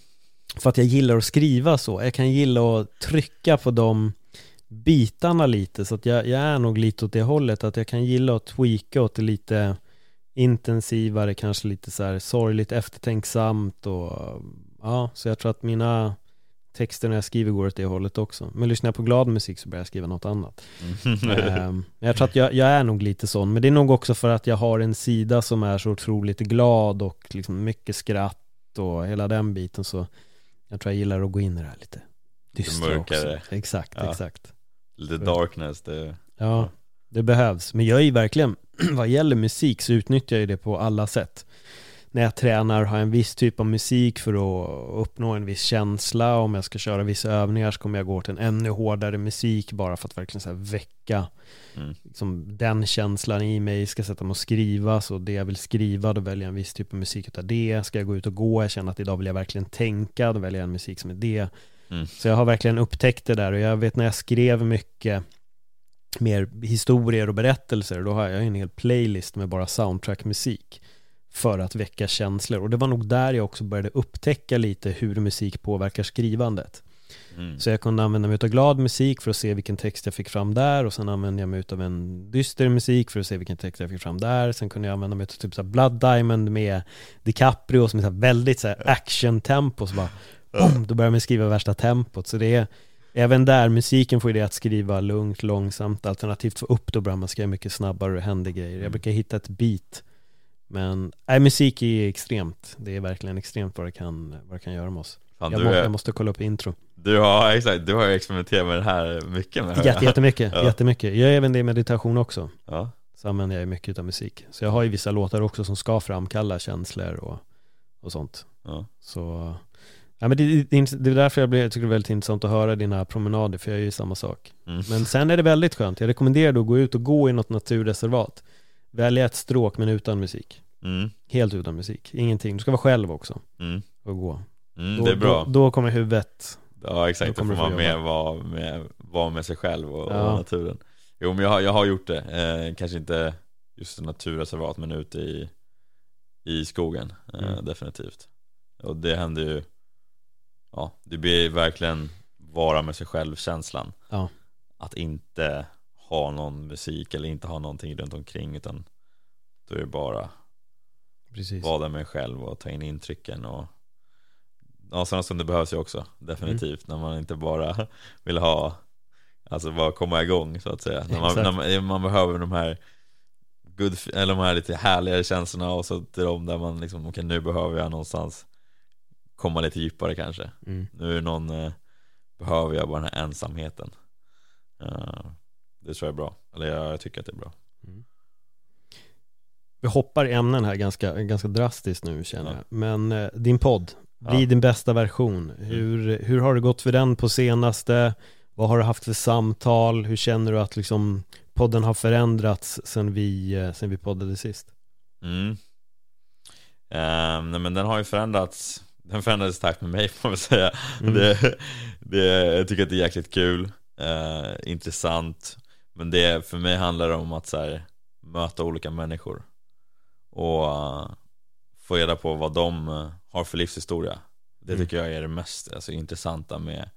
För att jag gillar att skriva så. Jag kan gilla att trycka på de bitarna lite. Så att jag, jag är nog lite åt det hållet. Att jag kan gilla att tweaka åt det lite intensivare, kanske lite så här sorgligt eftertänksamt och Ja, så jag tror att mina texter när jag skriver går åt det hållet också. Men lyssnar jag på glad musik så börjar jag skriva något annat. Mm. [laughs] jag tror att jag, jag, är nog lite sån, men det är nog också för att jag har en sida som är så otroligt glad och liksom mycket skratt och hela den biten så jag tror jag gillar att gå in i det här lite dystra också. Exakt, ja. exakt. Lite darkness, det... Ja, det behövs. Men jag är ju verkligen, [clears throat] vad gäller musik så utnyttjar jag det på alla sätt när jag tränar har jag en viss typ av musik för att uppnå en viss känsla. Om jag ska köra vissa övningar så kommer jag gå till en ännu hårdare musik bara för att verkligen så väcka mm. liksom, den känslan i mig. Ska sätta mig och skriva, så det jag vill skriva, då väljer jag en viss typ av musik utav det. Ska jag gå ut och gå, jag känner att idag vill jag verkligen tänka, då väljer jag en musik som är det. Mm. Så jag har verkligen upptäckt det där och jag vet när jag skrev mycket mer historier och berättelser, då har jag en hel playlist med bara soundtrackmusik för att väcka känslor. Och det var nog där jag också började upptäcka lite hur musik påverkar skrivandet. Mm. Så jag kunde använda mig av glad musik för att se vilken text jag fick fram där och sen använde jag mig av en dyster musik för att se vilken text jag fick fram där. Sen kunde jag använda mig av typ så Blood Diamond med DiCaprio som är så väldigt så action-tempo. Så bara, boom, då börjar man skriva värsta tempot. Så det är Även där, musiken får ju det att skriva lugnt, långsamt, alternativt få upp, då börjar man skriva mycket snabbare och händer grejer. Jag mm. brukar hitta ett beat men nej, musik är extremt. Det är verkligen extremt vad det kan, vad det kan göra med oss. Fan, jag, må, är, jag, måste kolla upp intro. Du har, exakt, du har ju experimenterat med det här mycket med Jätte, Jättemycket, ja. jättemycket. Jag gör även det i meditation också. Ja. Så använder jag mycket av musik. Så jag har ju vissa låtar också som ska framkalla känslor och, och sånt. Ja. Så Ja, men det, det, det är därför jag, blir, jag tycker det är väldigt intressant att höra dina promenader, för jag gör ju samma sak. Mm. Men sen är det väldigt skönt, jag rekommenderar dig att gå ut och gå i något naturreservat. Välja ett stråk men utan musik. Mm. Helt utan musik, ingenting. Du ska vara själv också mm. och gå. Mm, då, det är bra. Då, då kommer huvudet. Ja exakt, då, då får man mer vara med, vara med sig själv och, ja. och naturen. Jo men jag har, jag har gjort det, eh, kanske inte just naturreservat men ute i, i skogen, eh, mm. definitivt. Och det händer ju, ja det blir verkligen vara med sig själv känslan. Ja. Att inte ha någon musik eller inte ha någonting runt omkring utan då är det bara Precis. vara mig själv och ta in intrycken och ja, sådana stunder behövs ju också definitivt mm. när man inte bara [laughs] vill ha alltså bara komma igång så att säga när man, när man, man, behöver de här good, eller de här lite härligare känslorna och så till de där man liksom, okej okay, nu behöver jag någonstans komma lite djupare kanske mm. nu är det någon eh, behöver jag bara den här ensamheten uh, det tror jag är bra, eller jag, jag tycker att det är bra. Vi hoppar ämnen här ganska, ganska drastiskt nu känner jag. Men eh, din podd, Bli ja. din bästa version. Mm. Hur, hur har det gått för den på senaste? Vad har du haft för samtal? Hur känner du att liksom podden har förändrats sen vi, eh, sen vi poddade sist? Mm. Um, nej men den har ju förändrats Den förändrades i takt med mig [laughs] får man säga mm. det, det, Jag tycker att det är jäkligt kul uh, Intressant Men det för mig handlar det om att så här, möta olika människor och uh, få reda på vad de uh, har för livshistoria. Det mm. tycker jag är det mest alltså, intressanta med,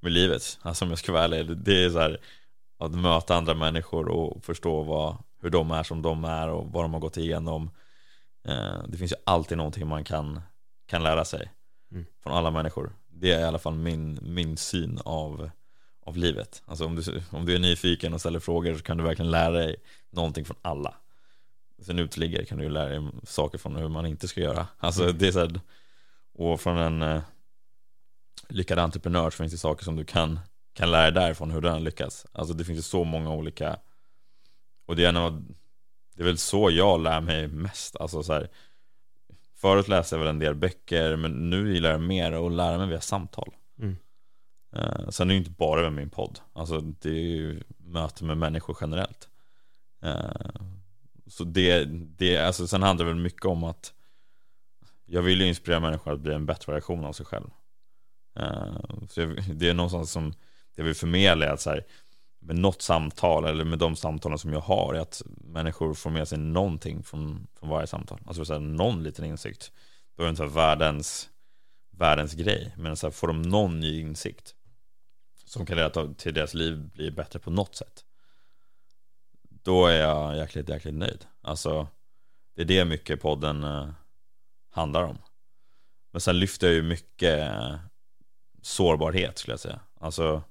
med livet. Alltså om jag ska vara ärlig, det är så här, att möta andra människor och förstå vad, hur de är som de är och vad de har gått igenom. Uh, det finns ju alltid någonting man kan, kan lära sig mm. från alla människor. Det är i alla fall min, min syn av, av livet. Alltså om du, om du är nyfiken och ställer frågor så kan du verkligen lära dig någonting från alla. Sen uteliggare kan du ju lära dig saker från hur man inte ska göra. Alltså det är så här, och från en eh, lyckad entreprenör så finns det saker som du kan, kan lära dig därifrån hur den lyckas. Alltså det finns ju så många olika, och det är, en det är väl så jag lär mig mest. Alltså så här, förut läste jag väl en del böcker, men nu gillar jag mer att lära mig via samtal. Mm. Uh, sen är det ju inte bara med min podd, alltså det är ju möte med människor generellt. Uh, så det, det, alltså sen handlar det väl mycket om att jag vill ju inspirera människor att bli en bättre version av sig själv. Uh, så jag, det är någonstans som jag vill förmedla att så här, med något samtal eller med de samtalen som jag har är att människor får med sig någonting från, från varje samtal. Alltså så här, någon liten insikt. Det behöver inte vara världens, världens grej, men så här, får de någon ny insikt som kan leda till deras liv blir bättre på något sätt då är jag jäkligt, jäkligt nöjd. Alltså, det är det mycket podden eh, handlar om. Men sen lyfter jag ju mycket eh, sårbarhet skulle jag säga. Alltså,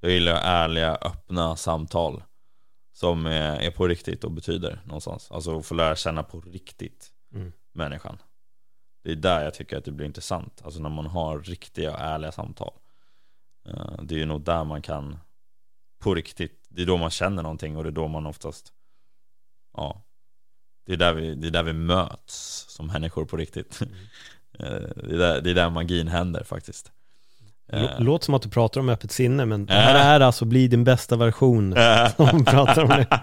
jag gillar ärliga, öppna samtal som är, på riktigt och betyder någonstans. Alltså få lära känna på riktigt mm. människan. Det är där jag tycker att det blir intressant. Alltså när man har riktiga och ärliga samtal. Eh, det är ju nog där man kan på riktigt det är då man känner någonting och det är då man oftast Ja det är där vi, det är där vi möts som människor på riktigt. Mm. [laughs] det, är där, det är där magin händer faktiskt. Låter som att du pratar om öppet sinne, men det här är alltså bli din bästa version [laughs] som pratar om det. [laughs]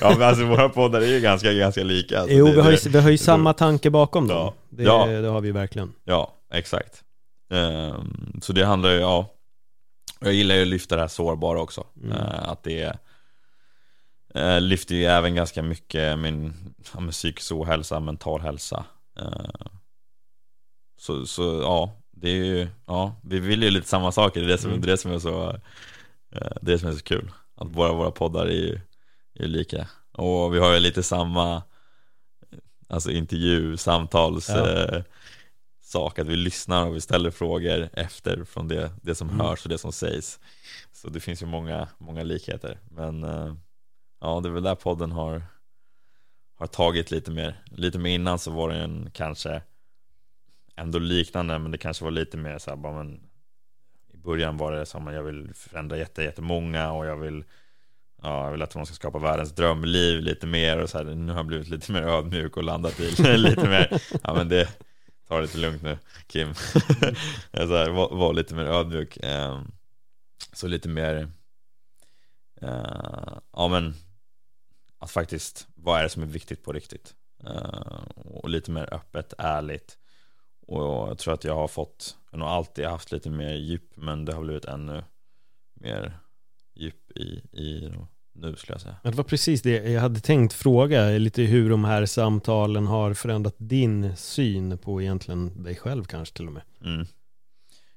ja, men alltså våra poddar är ju ganska, ganska lika. Alltså, jo, det, vi har ju, vi har ju samma tanke bakom dem. Ja. Det, Ja. det har vi verkligen. Ja, exakt. Ehm, så det handlar ju, ja. Jag gillar ju att lyfta det här sårbara också. Mm. Eh, att det uh, lyfter ju även ganska mycket min ja, men psykisk ohälsa, mental hälsa. Eh, så, så ja, det är ju, ja, vi vill ju lite samma saker. Det är det som, Mm. det är som är så, eh, det är som är så kul. Att våra, våra poddar är ju, är lika. Och vi har ju lite samma, alltså intervju, samtals, Ja. eh, sak, att vi lyssnar och vi ställer frågor efter från det, det som Mm. hörs och det som sägs. Så det finns ju många, många likheter. Men eh, ja, det är väl där podden har, har tagit lite mer. Lite mer innan så var den kanske ändå liknande, men det kanske var lite mer så här, bara, men i början var det som att jag vill förändra jätte, jättemånga och jag vill Ja, jag vill att man ska skapa världens drömliv lite mer och så här, nu har jag blivit lite mer ödmjuk och landat i [laughs] lite mer, ja men det, ta det lite lugnt nu Kim. [laughs] så här, var, var lite mer ödmjuk. ehm, så lite mer, eh, ja men, att faktiskt, vad är det som är viktigt på riktigt? Eh, och lite mer öppet, ärligt. Och jag tror att jag har fått, jag har alltid haft lite mer djup, men det har blivit ännu mer djup i, i nu skulle jag säga. Det var precis det jag hade tänkt fråga, lite hur de här samtalen har förändrat din syn på egentligen dig själv kanske till och med. Mm.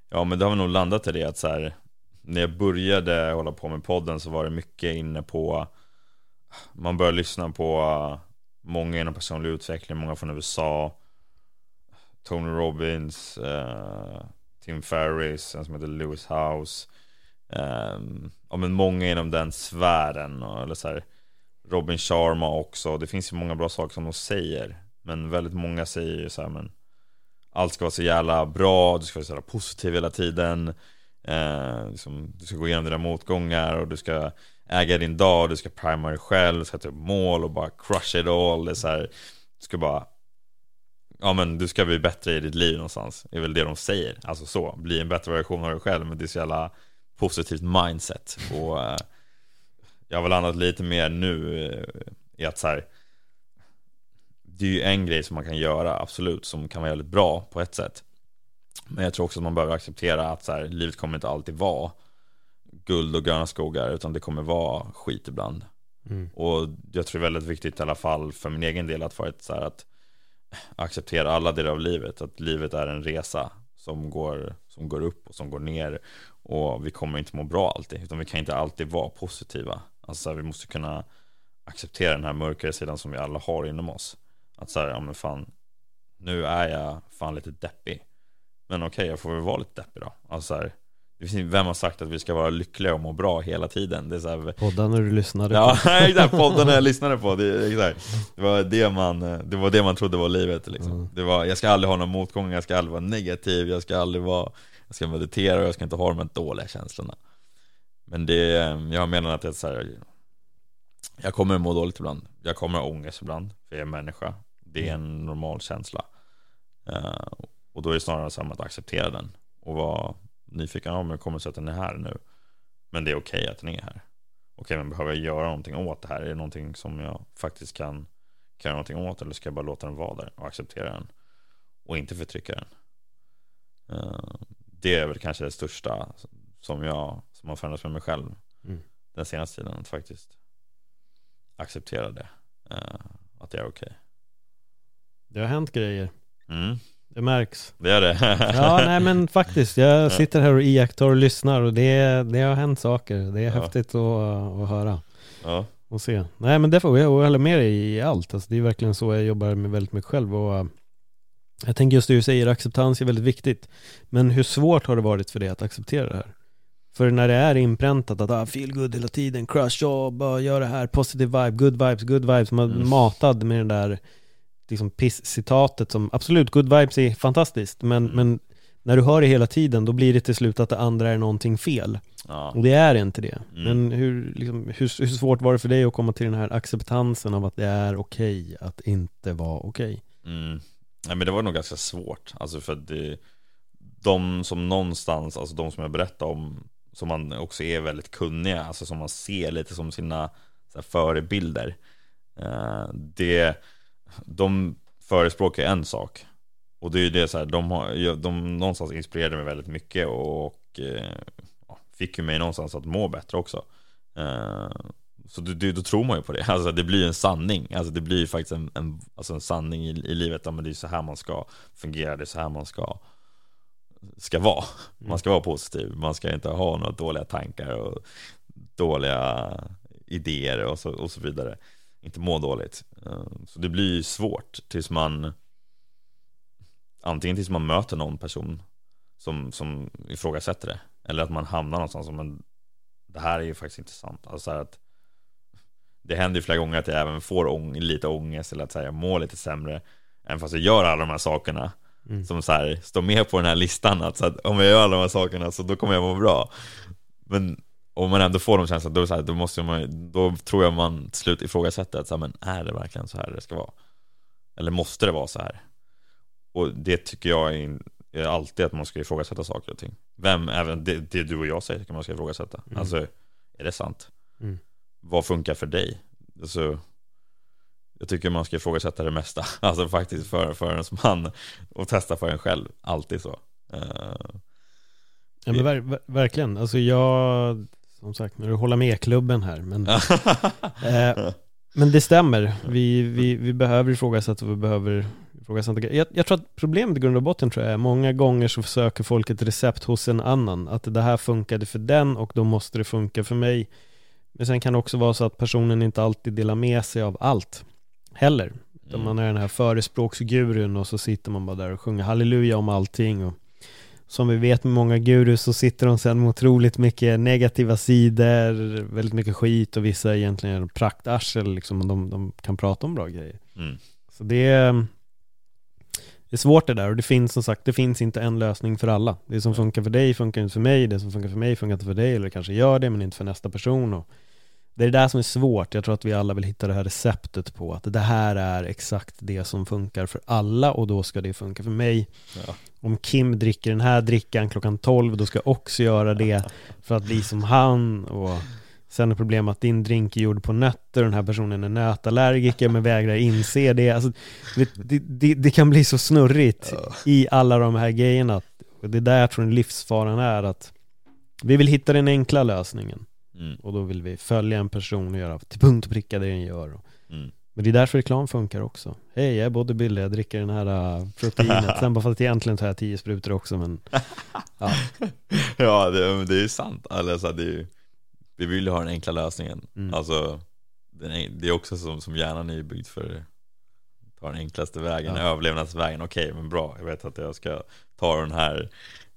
Ja men det har vi nog landat i det att så här, när jag började hålla på med podden så var det mycket inne på man började lyssna på många inom personlig utveckling, många från USA Tony Robbins, eh, Tim Ferriss, en som heter Lewis House Um, Ja men många inom den sfären, och- eller så här, Robin Sharma också, det finns ju många bra saker som de säger Men väldigt många säger ju så här, men allt ska vara så jävla bra, du ska vara så jävla positiv hela tiden. Eh, liksom, Du ska gå igenom dina motgångar och du ska äga din dag, du ska prima dig själv, sätta upp mål och bara crush it all. Det är så här, Du ska bara Ja men du ska bli bättre i ditt liv någonstans. Det är väl det de säger, alltså så Bli en bättre version av dig själv men det är så jävla positivt mindset och eh, Jag har väl landat lite mer nu eh, i att så här det är ju en grej som man kan göra, absolut, som kan vara väldigt bra på ett sätt. Men jag tror också att man behöver acceptera att så här, livet kommer inte alltid vara guld och gröna skogar, utan det kommer vara skit ibland. Mm. Och jag tror det är väldigt viktigt i alla fall för min egen del att vara ett så här att acceptera alla delar av livet. Att livet är en resa som går, som går upp och som går ner. Och vi kommer inte må bra alltid, utan vi kan inte alltid vara positiva. Alltså vi måste kunna acceptera den här mörkare sidan som vi alla har inom oss. Att så här, ja men fan, nu är jag fan lite deppig. Men okej, jag får väl vara lite deppig då. Alltså så här, vem har sagt att vi ska vara lyckliga och må bra hela tiden? Det är så här, Podden när du lyssnade Ja, på. [laughs] exakt, podden jag lyssnade på, det, exakt. Det, var det, man, det var det man trodde var livet liksom. Mm. det var, Jag ska aldrig ha någon motgång, jag ska aldrig vara negativ, jag ska aldrig vara Jag ska meditera och jag ska inte ha de här dåliga känslorna Men det, jag har menat att jag, så här, jag kommer må dåligt ibland Jag kommer ha ångest ibland, för jag är människa Det är en normal känsla Eh, Och då är det snarare här att acceptera den Och vara nyfiken, ja men kommer så att den är här nu Men det är okej att den är här Okej, men behöver jag göra någonting åt det här? Är det någonting som jag faktiskt kan, kan göra någonting åt? Eller ska jag bara låta den vara där och acceptera den? Och inte förtrycka den? Eh, Det är väl kanske det största som jag som har förändrats med mig själv Mm. den senaste tiden. Att faktiskt acceptera det. Eh, Att det är okej. Det har hänt grejer. Mm, Det märks. det är det. Ja, nej men faktiskt. Jag sitter här och iakttar och lyssnar och det, det har hänt saker. Det är Ja. häftigt att, att höra ja. och se. Nej men det får jag hålla med dig i allt. Alltså, det är verkligen så jag jobbar med väldigt mycket själv. Och, äh, jag tänker just det du säger, acceptans är väldigt viktigt. Men hur svårt har det varit för dig att acceptera det här? För när det är inpräntat att ah, feel good hela tiden, crush job, ah, gör det här, positive vibe, good vibes, good vibes. Man Mm. matad med den där liksom piss-citatet som, absolut, good vibes är fantastiskt, men, Mm. men när du hör det hela tiden, då blir det till slut att det andra är någonting fel. Ja. Och det är inte det. Mm. Men hur, liksom, hur, hur, svårt var det för dig att komma till den här acceptansen av att det är okej okay att inte vara okej? Okay? Mm. Nej men det var nog ganska svårt, alltså för att det, de som någonstans, alltså de som jag berättade om, som man också är väldigt kunniga, alltså som man ser lite som sina förebilder. Eh, det, de förespråkar en sak. Och det är ju det så här, de, har, de någonstans inspirerade mig väldigt mycket och eh, fick ju mig någonstans att må bättre också. Eh, så då, då, tror man ju på det. [laughs] Alltså det blir ju en sanning. Alltså det blir ju faktiskt en, en, alltså en sanning i, i livet. Ja, men det är så här man ska fungera, det är så här man ska, ska vara. Man mm. ska vara positiv, man ska inte ha några dåliga tankar och dåliga idéer och så, och så vidare. Inte må dåligt. Eh, så det blir ju svårt tills man antingen tills man möter någon person som, som ifrågasätter det. Eller att man hamnar någonstans som en det här är ju faktiskt inte sant. Alltså att det händer ju flera gånger att jag även får ång lite ångest eller att här, jag mår lite sämre. Även fast jag gör alla de här sakerna. Mm. Som så här, står med på den här listan. Att, så att om jag gör alla de här sakerna så då kommer jag må bra. Men om man ändå får de känslorna, då, så här, då, måste man, då tror jag man till slut ifrågasätter att så här, men är det verkligen så här det ska vara? Eller måste det vara så här? Och det tycker jag är, är alltid att man ska ifrågasätta saker och ting. Vem, även det, det du och jag säger kan man ska ifrågasätta. Mm. Alltså, är det sant? Mm. Vad funkar för dig? Alltså, jag tycker man ska ifrågasätta det mesta. [laughs] Alltså faktiskt för, för ens man. Och testa för en själv. Alltid så. Uh, ja men ver verkligen. Alltså jag, som sagt, när du håller med klubben här. Men, [laughs] eh, men det stämmer. Vi, vi, vi behöver ifrågasätta och vi behöver ifrågasätta. Jag, jag tror att problemet i grund och botten tror jag är många gånger så försöker folk ett recept hos en annan. Att det här funkade för den och då måste det funka för mig. Men sen kan det också vara så att personen inte alltid delar med sig av allt heller. Mm. Man är den här förespråksgurun och så sitter man bara där och sjunger halleluja om allting. Och som vi vet med många gurus så sitter de sen med otroligt mycket negativa sidor, väldigt mycket skit och vissa egentligen är praktarsel liksom, de, de kan prata om bra grejer. Mm. Så det är, det är svårt det där och det finns som sagt, det finns inte en lösning för alla. Det som funkar för dig funkar inte för mig, det som funkar för mig funkar inte för dig eller kanske gör det men inte för nästa person. Och det är det där som är svårt. Jag tror att vi alla vill hitta det här receptet på att det här är exakt det som funkar för alla och då ska det funka för mig. Ja. Om Kim dricker den här drickan klockan 12 då ska jag också göra det för att bli som han och Sen är problemet att din drink är gjord på nötter och den här personen är nötallergiker men vägrar inse det. Alltså, det, det, det, det kan bli så snurrigt ja. i alla de här grejerna. Det är där jag tror livsfaran är att vi vill hitta den enkla lösningen. Mm. Och då vill vi följa en person och göra till punkt och pricka det den gör. Mm. Men det är därför reklam funkar också. Hej, jag är bodybuilder, jag dricker den här uh, proteinet. [laughs] Sen bara för att egentligen tar jag tio sprutor också men [laughs] Ja, ja det, det är sant. Alltså, det är, vi vill ju ha den enkla lösningen. Mm. Alltså, det är också som, som hjärnan är byggd för ta den enklaste vägen, ja. överlevnadsvägen. Okej, men bra, jag vet att jag ska ta den här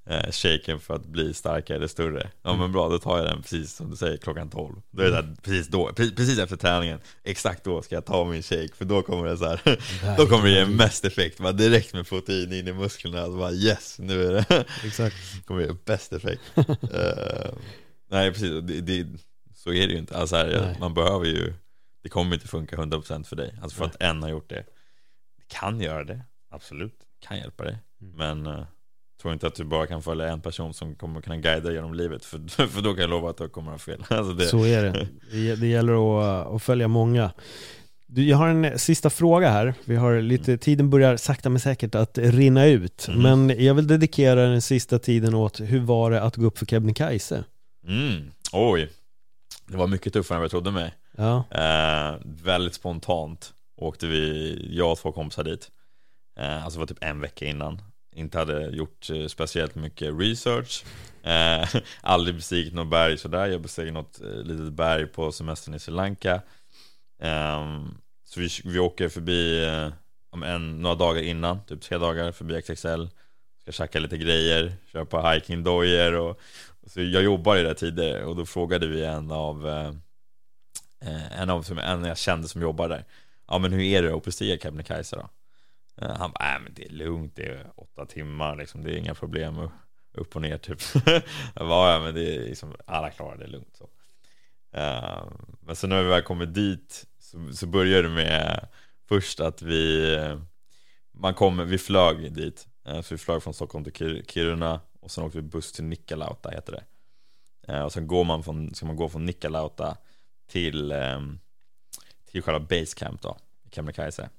eh, shaken för att bli starkare eller större. Ja mm. men bra, då tar jag den precis som du säger klockan 12. Då är det mm. precis då, precis efter träningen, exakt då ska jag ta min shake för då kommer det så här, [laughs] då kommer det ge mest effekt. Bara direkt med protein in i musklerna, så bara yes, nu är det, [laughs] exakt. kommer det ge bäst effekt. uh, [laughs] nej precis, det, det, så är det ju inte. Alltså här, man behöver ju, det kommer inte funka 100% för dig. Alltså för nej. att en har gjort det. Det kan göra det, absolut, kan hjälpa dig. Mm. Men uh, tror inte att du bara kan följa en person som kommer kunna guida genom livet för, [laughs] för då kan jag lova att du kommer att ha fel. [laughs] Alltså det... Så är det. Det gäller att, att följa många. Du, jag har en sista fråga här. Vi har lite, tiden börjar sakta men säkert att rinna ut. Mm. Men jag vill dedikera den sista tiden åt hur var det att gå upp för Kebnekaise? Mm. Oj, det var mycket tuffare än vad jag trodde mig. Ja. Eh, väldigt spontant åkte vi, jag och två kompisar dit. Eh, alltså det var typ en vecka innan inte hade gjort eh, speciellt mycket research. Eh, [laughs] aldrig bestigit något berg sådär. Jag besteg något eh, litet berg på semestern i Sri Lanka. Eh, så vi, vi åker förbi eh, om en, några dagar innan, typ tre dagar förbi XXL. Ska käka lite grejer, köpa hikingdojor och så jag jobbar ju där tidigare och då frågade vi en av eh, eh en av en jag kände som jobbar där. Ja men hur är det att bestiga Kebnekaise då? Eh, han bara, nej men det är lugnt, det är åtta timmar liksom, det är inga problem upp och ner typ. [laughs] jag bara, ja men det är liksom, alla klarar det lugnt så. Uh, men sen när vi väl kommer dit så, så började det med först att vi, man kom, vi flög dit. Uh, så vi flög från Stockholm till Kiruna och sen åkte vi buss till Nikkaluokta heter det. Uh, och sen går man från, ska man gå från Nikkaluokta till, um, till själva basecamp då, i Kebnekaise.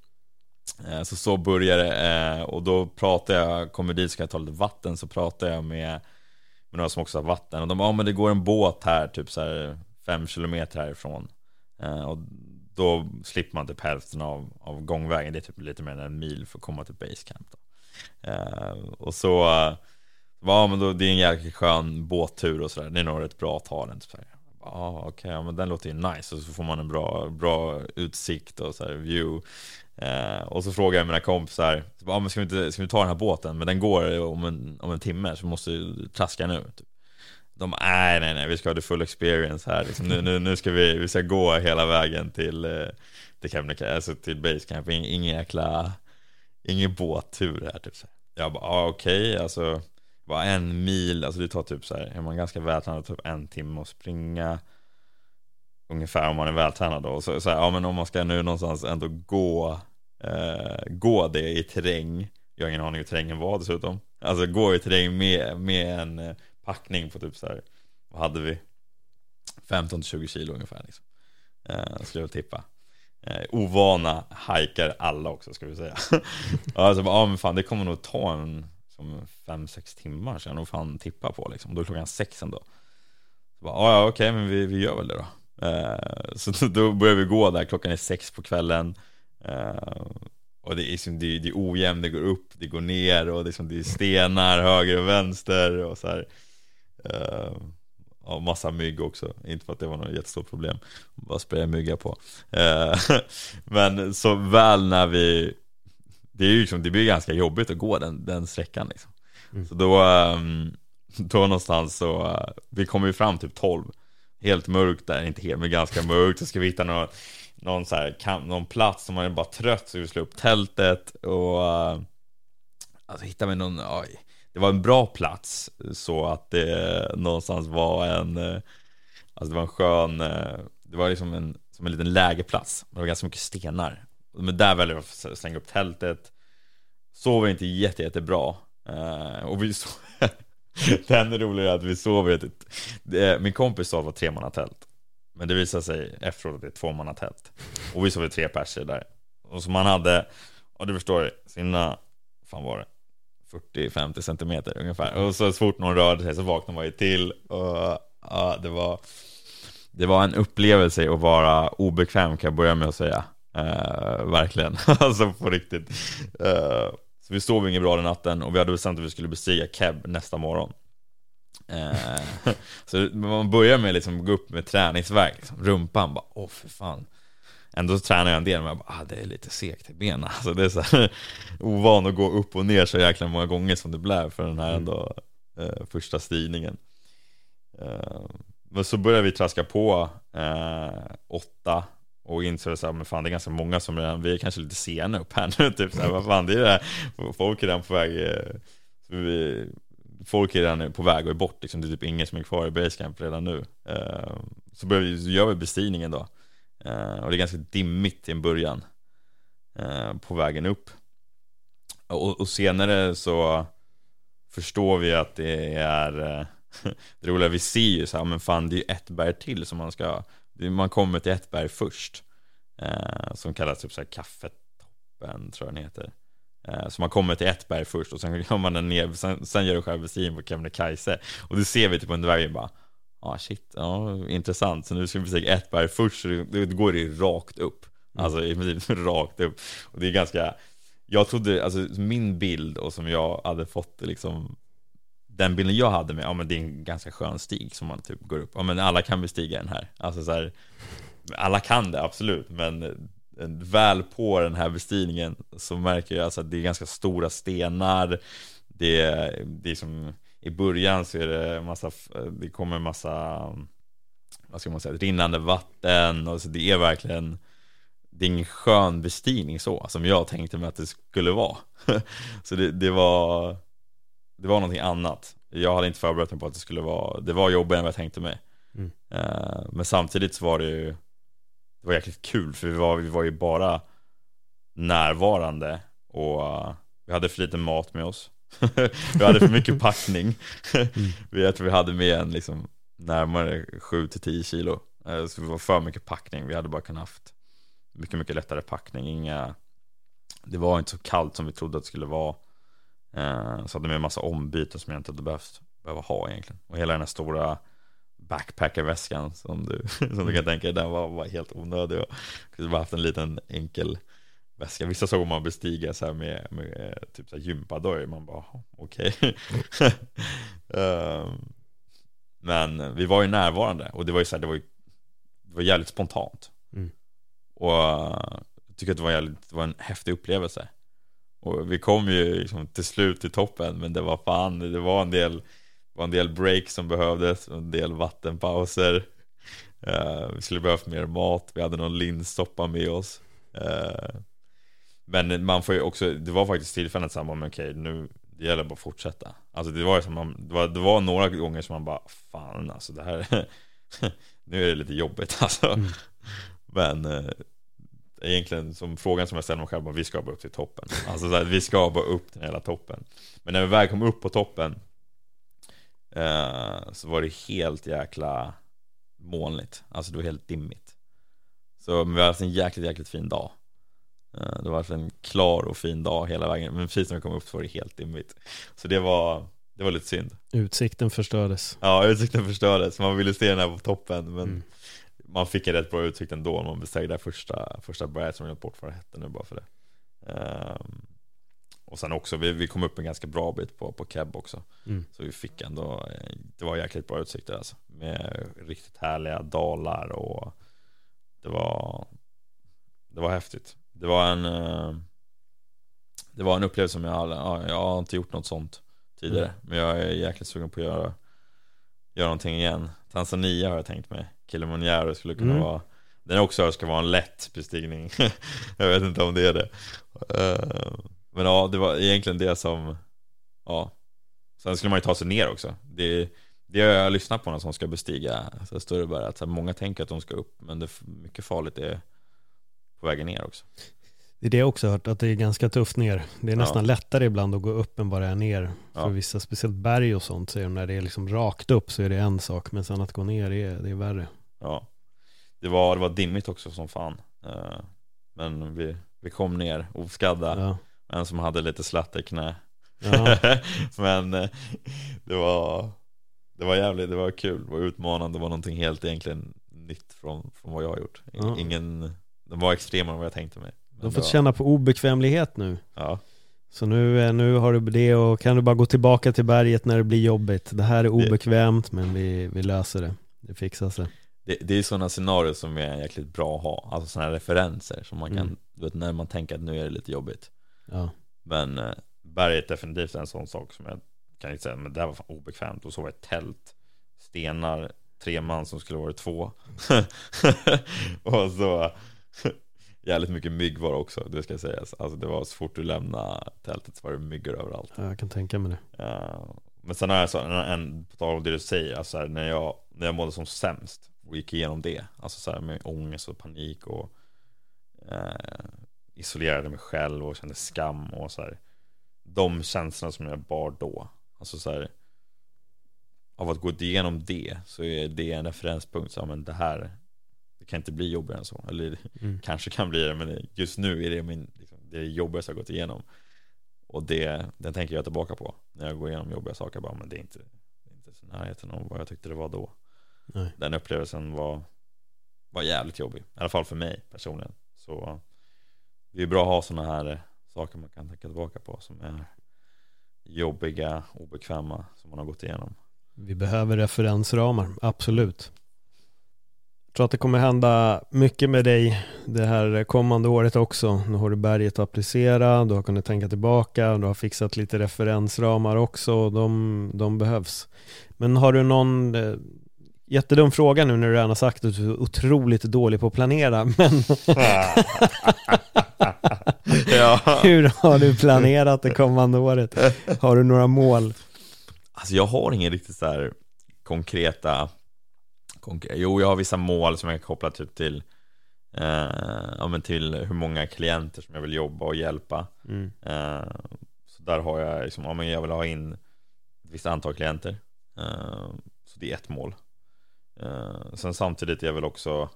Eh, så så började det eh, och då pratade jag, kommer dit ska jag ta lite vatten så pratade jag med, med några som också har vatten. Och de bara, ja men det går en båt här typ så här fem kilometer härifrån. Eh, och då slipper man typ hälften av, av gångvägen, det är typ lite mer än en mil för att komma till basecamp då. Och så, ja men då, det är en jäkligt skön båttur och sådär, det är nog rätt bra att ta den. Typ Ja okej, okay, ja, men den låter ju nice. Och så får man en bra, bra utsikt och så här, view. Eh, och så frågar jag mina kompisar, så ah, men ska, vi inte, ska vi ta den här båten? Men den går om en, om en timme, så vi måste traska nu. Typ. De nej, nej, nej, vi ska ha the full experience här. Liksom, nu, nu, nu ska vi, vi ska gå hela vägen till, eh, till Kebnekaise, alltså till basecamp. Ingen, ingen jäkla, ingen båttur här. Typ. Jag bara, ah, okej, okay, alltså bara en mil, alltså det tar typ så här, är man ganska vältränad, typ en timme att springa ungefär om man är vältränad då. Så, så här, ja men om man ska nu någonstans ändå gå, eh, gå det i terräng. Jag har ingen aning hur terrängen var dessutom. Alltså gå i terräng med, med en eh, packning på typ så här, vad hade vi? 15-20 kilo ungefär liksom. Eh, skulle jag tippa. Eh, ovana hajkar alla också ska vi säga. [laughs] alltså, ja men fan det kommer nog ta en som 5-6 timmar så jag nog fan tippa på liksom. Då är klockan 6 ändå. Så bara, ja okej okay, men vi, vi gör väl det då. Eh, [laughs] så då börjar vi gå där, klockan är sex på kvällen eh, och det är, liksom, det, är, det är ojämnt, det går upp, det går ner och liksom, det är stenar höger och vänster och så här. Eh, och massa mygg också, inte för att det var något jättestort problem Bara spraya mygga på [laughs] Men så väl när vi Det, är ju liksom, det blir ganska jobbigt att gå den, den sträckan liksom. Mm. Så då, ehm, då någonstans så, vi kommer ju fram typ 12 helt mörkt där, inte helt men ganska mörkt. Så ska vi hitta någon, någon, så här, kamp, någon plats som man är bara trött så vi slår upp tältet och uh, alltså hittar vi någon, oj, det var en bra plats så att det någonstans var en, uh, alltså det var en skön, eh, det var liksom en, som en liten lägerplats. Det var ganska mycket stenar. Men där väljer vi att slänga upp tältet. Sover inte jätte, jättebra. Och vi sov [laughs] det enda roliga är att vi sov i ett, min kompis sa på det var tremannatält. Men det visade sig efteråt att det är tvåmannatält. Och vi sov i tre perser där. Och så man hade, och du förstår, sina, fan var det? 40-50 centimeter ungefär. Och så, så fort någon rörde sig så vaknade man ju till. Och ja, det var, det var en upplevelse att vara obekväm kan jag börja med att säga. Uh, verkligen, [laughs] alltså på riktigt. Uh, så vi sov inget bra den natten och vi hade bestämt att vi skulle bestiga Keb nästa morgon. Eh, [laughs] så man börjar med liksom att gå upp med träningsverk, liksom. rumpan bara åh för fan. Ändå så tränar jag en del men jag bara, ah, det är lite segt i benen. [laughs] Alltså det är så här, [laughs] ovan att gå upp och ner så jäkla många gånger som det blev för den här mm. ändå eh, första stigningen. Eh, men så börjar vi traska på eh, åtta och insåg så här, men fan det är ganska många som redan, vi är kanske lite sena upp här nu typ så här, vad fan det är det här, folk är redan på väg, eh, vi, folk är redan på väg och är bort liksom, det är typ ingen som är kvar i basecamp redan nu. Uh, så, börjar vi, så gör vi bestigningen då. Uh, och det är ganska dimmigt i en början uh, på vägen upp. Och, och, senare så förstår vi att det är [laughs] det roliga, vi ser ju så här, men fan det är ju ett berg till som man ska man kommer till ett berg först. Eh, som kallas typ så här kaffetoppen, tror jag den heter. Eh, så man kommer till ett berg först och sen [laughs] gör man den ner, sen, sen gör du själv bestigning på Kebnekaise. Och det ser vi typ under vägen bara, ja ah, shit, ja intressant. Så nu ska vi bestiga ett berg först, så det, det går det rakt upp. Mm. Alltså i princip [laughs] rakt upp. Och det är ganska, jag trodde, alltså min bild och som jag hade fått liksom den bilden jag hade med, ja men det är en ganska skön stig som man typ går upp, ja men alla kan bestiga den här. Alltså så här, alla kan det absolut, men väl på den här bestigningen så märker jag alltså att det är ganska stora stenar. Det är, det är som, i början så är det massa, det kommer massa, vad ska man säga, rinnande vatten och så det är verkligen det är ingen skön bestigning så, som jag tänkte mig att det skulle vara. [laughs] så det, det, var, det var någonting annat. Jag hade inte förberett mig på att det skulle vara, det var jobbigare än vad jag tänkte mig. Mm. Uh, men samtidigt så var det ju, det var jäkligt kul för vi var, vi var ju bara närvarande och uh, vi hade för lite mat med oss. [laughs] vi hade för mycket [laughs] packning. mm. [laughs] Jag tror vi hade med en liksom närmare 7-10 kilo. Uh, så det var för mycket packning, vi hade bara kunnat haft mycket, mycket lättare packning. Inga, det var inte så kallt som vi trodde att det skulle vara. Eh, så hade med en massa ombyten som jag inte hade behövt behöva ha egentligen. Och hela den här stora backpackerväskan som du, [laughs] som du kan tänka dig, den var, var helt onödig. Jag skulle bara haft en liten enkel väska. Vissa såg man bestiga så här med, med typ så här gympadojor. Man bara, okej. Okay. [laughs] um, men vi var ju närvarande och det var ju så här, det var ju det var jävligt spontant. Mm. Och jag tycker att det var, jävligt, det var en häftig upplevelse. Och vi kom ju liksom till slut till toppen, men det var fan, det var en del, var en del break som behövdes, en del vattenpauser. Uh, vi skulle behövt mer mat, vi hade någon linssoppa med oss. Uh, men man får ju också, det var faktiskt tillfällen att men okej, nu, det gäller bara att fortsätta. Alltså det var ju som man, det var, det var några gånger som man bara, fan alltså det här, [laughs] nu är det lite jobbigt alltså. Mm. Men uh, egentligen som frågan som jag ställer mig själv, vi ska bara upp till toppen. Alltså så här, vi ska bara upp till hela toppen. Men när vi väl kom upp på toppen eh, så var det helt jäkla molnigt. Alltså det var helt dimmigt. Så men vi har haft en jäkligt, jäkligt fin dag. Eh, det var alltså en klar och fin dag hela vägen. Men precis när vi kom upp så var det helt dimmigt. Så det var, det var lite synd. Utsikten förstördes. Ja, utsikten förstördes. Man ville se den här på toppen. Men mm man fick en rätt bra utsikt ändå när man besegrade första, första berget som jag bort vad det hette nu bara för det. Um, och sen också, vi, vi kom upp en ganska bra bit på, på Keb också. Mm. Så vi fick ändå, det var jäkligt bra utsikter alltså. Med riktigt härliga dalar och det var, det var häftigt. Det var en, uh, det var en upplevelse som jag ja, jag har inte gjort något sånt tidigare. Mm. Men jag är jäkligt sugen på att göra, göra någonting igen. Tanzania har jag tänkt mig. Kilimanjaro skulle kunna mm. vara Den också ska vara en lätt bestigning [laughs] Jag vet inte om det är det uh, Men ja, det var egentligen det som Ja Sen skulle man ju ta sig ner också Det, det har jag lyssnat på någon som ska bestiga Så står det bara att så här, många tänker att de ska upp Men det är mycket farligt är på vägen ner också det är det jag också hört, att det är ganska tufft ner. Det är nästan ja. lättare ibland att gå upp än bara ner. Ja. För vissa, speciellt berg och sånt, så är det, när det är liksom rakt upp så är det en sak. Men sen att gå ner, det är, det är värre. Ja. Det var, det var dimmigt också som fan. Uh, men vi, vi kom ner oskadda. Ja. En som hade lite slatt i knä. Ja. [laughs] men uh, det var det var jävligt, det var kul, det var utmanande, det var någonting helt egentligen nytt från, från vad jag har gjort. Ingen, de var extremare än vad jag tänkte mig. Du har fått känna på obekvämlighet nu. Ja. Så nu, eh, nu har du det och kan du bara gå tillbaka till berget när det blir jobbigt. Det här är obekvämt men vi, vi löser det. Det fixar sig. Det, det är sådana scenarier som är jäkligt bra att ha. Alltså sådana referenser som man kan, mm. du vet när man tänker att nu är det lite jobbigt. Ja. Men eh, berget är definitivt en sån sak som jag kan inte säga, men det här var fan obekvämt. Och så var ett tält, stenar, tre man som skulle vara två. [laughs] och så [laughs] jävligt mycket mygg var det också, det ska sägas. Alltså det var så fort du lämnade tältet så var det myggor överallt. Ja, jag kan tänka mig det. Uh, men sen har jag så, en, en på tal om det du säger, alltså här, när, jag, när jag mådde som sämst och gick igenom det, alltså så här, med ångest och panik och uh, isolerade mig själv och kände skam och så här. De känslorna som jag bar då, alltså så här, av att gå igenom det så är det en referenspunkt, så men det här det kan inte bli jobbigare än så. Eller mm. kanske kan bli det, men just nu är det min, liksom, det jobbigaste jag gått igenom. Och det, den tänker jag tillbaka på när jag går igenom jobbiga saker. Bara, men det är inte, det är inte i närheten av vad jag tyckte det var då. Nej. Den upplevelsen var, var jävligt jobbig. I alla fall för mig personligen. Så det är bra att ha sådana här saker man kan tänka tillbaka på som är jobbiga, obekväma som man har gått igenom. Vi behöver referensramar, absolut. Jag tror att det kommer hända mycket med dig det här kommande året också. Nu har du berget att applicera, du har kunnat tänka tillbaka, du har fixat lite referensramar också. De, de behövs. Men har du någon, eh, jättedum fråga nu när du redan har sagt att du är otroligt dålig på att planera, men [laughs] [laughs] [laughs] ja. hur har du planerat det kommande året? Har du några mål? Alltså jag har ingen riktigt så här konkreta, konkre jo jag har vissa mål som jag kan koppla typ till eh, ja, men till hur många klienter som jag vill jobba och hjälpa. Mm. Eh, så där har jag liksom, ja, men jag vill ha in ett visst antal klienter. Eh, så det är ett mål. Eh, sen samtidigt är väl också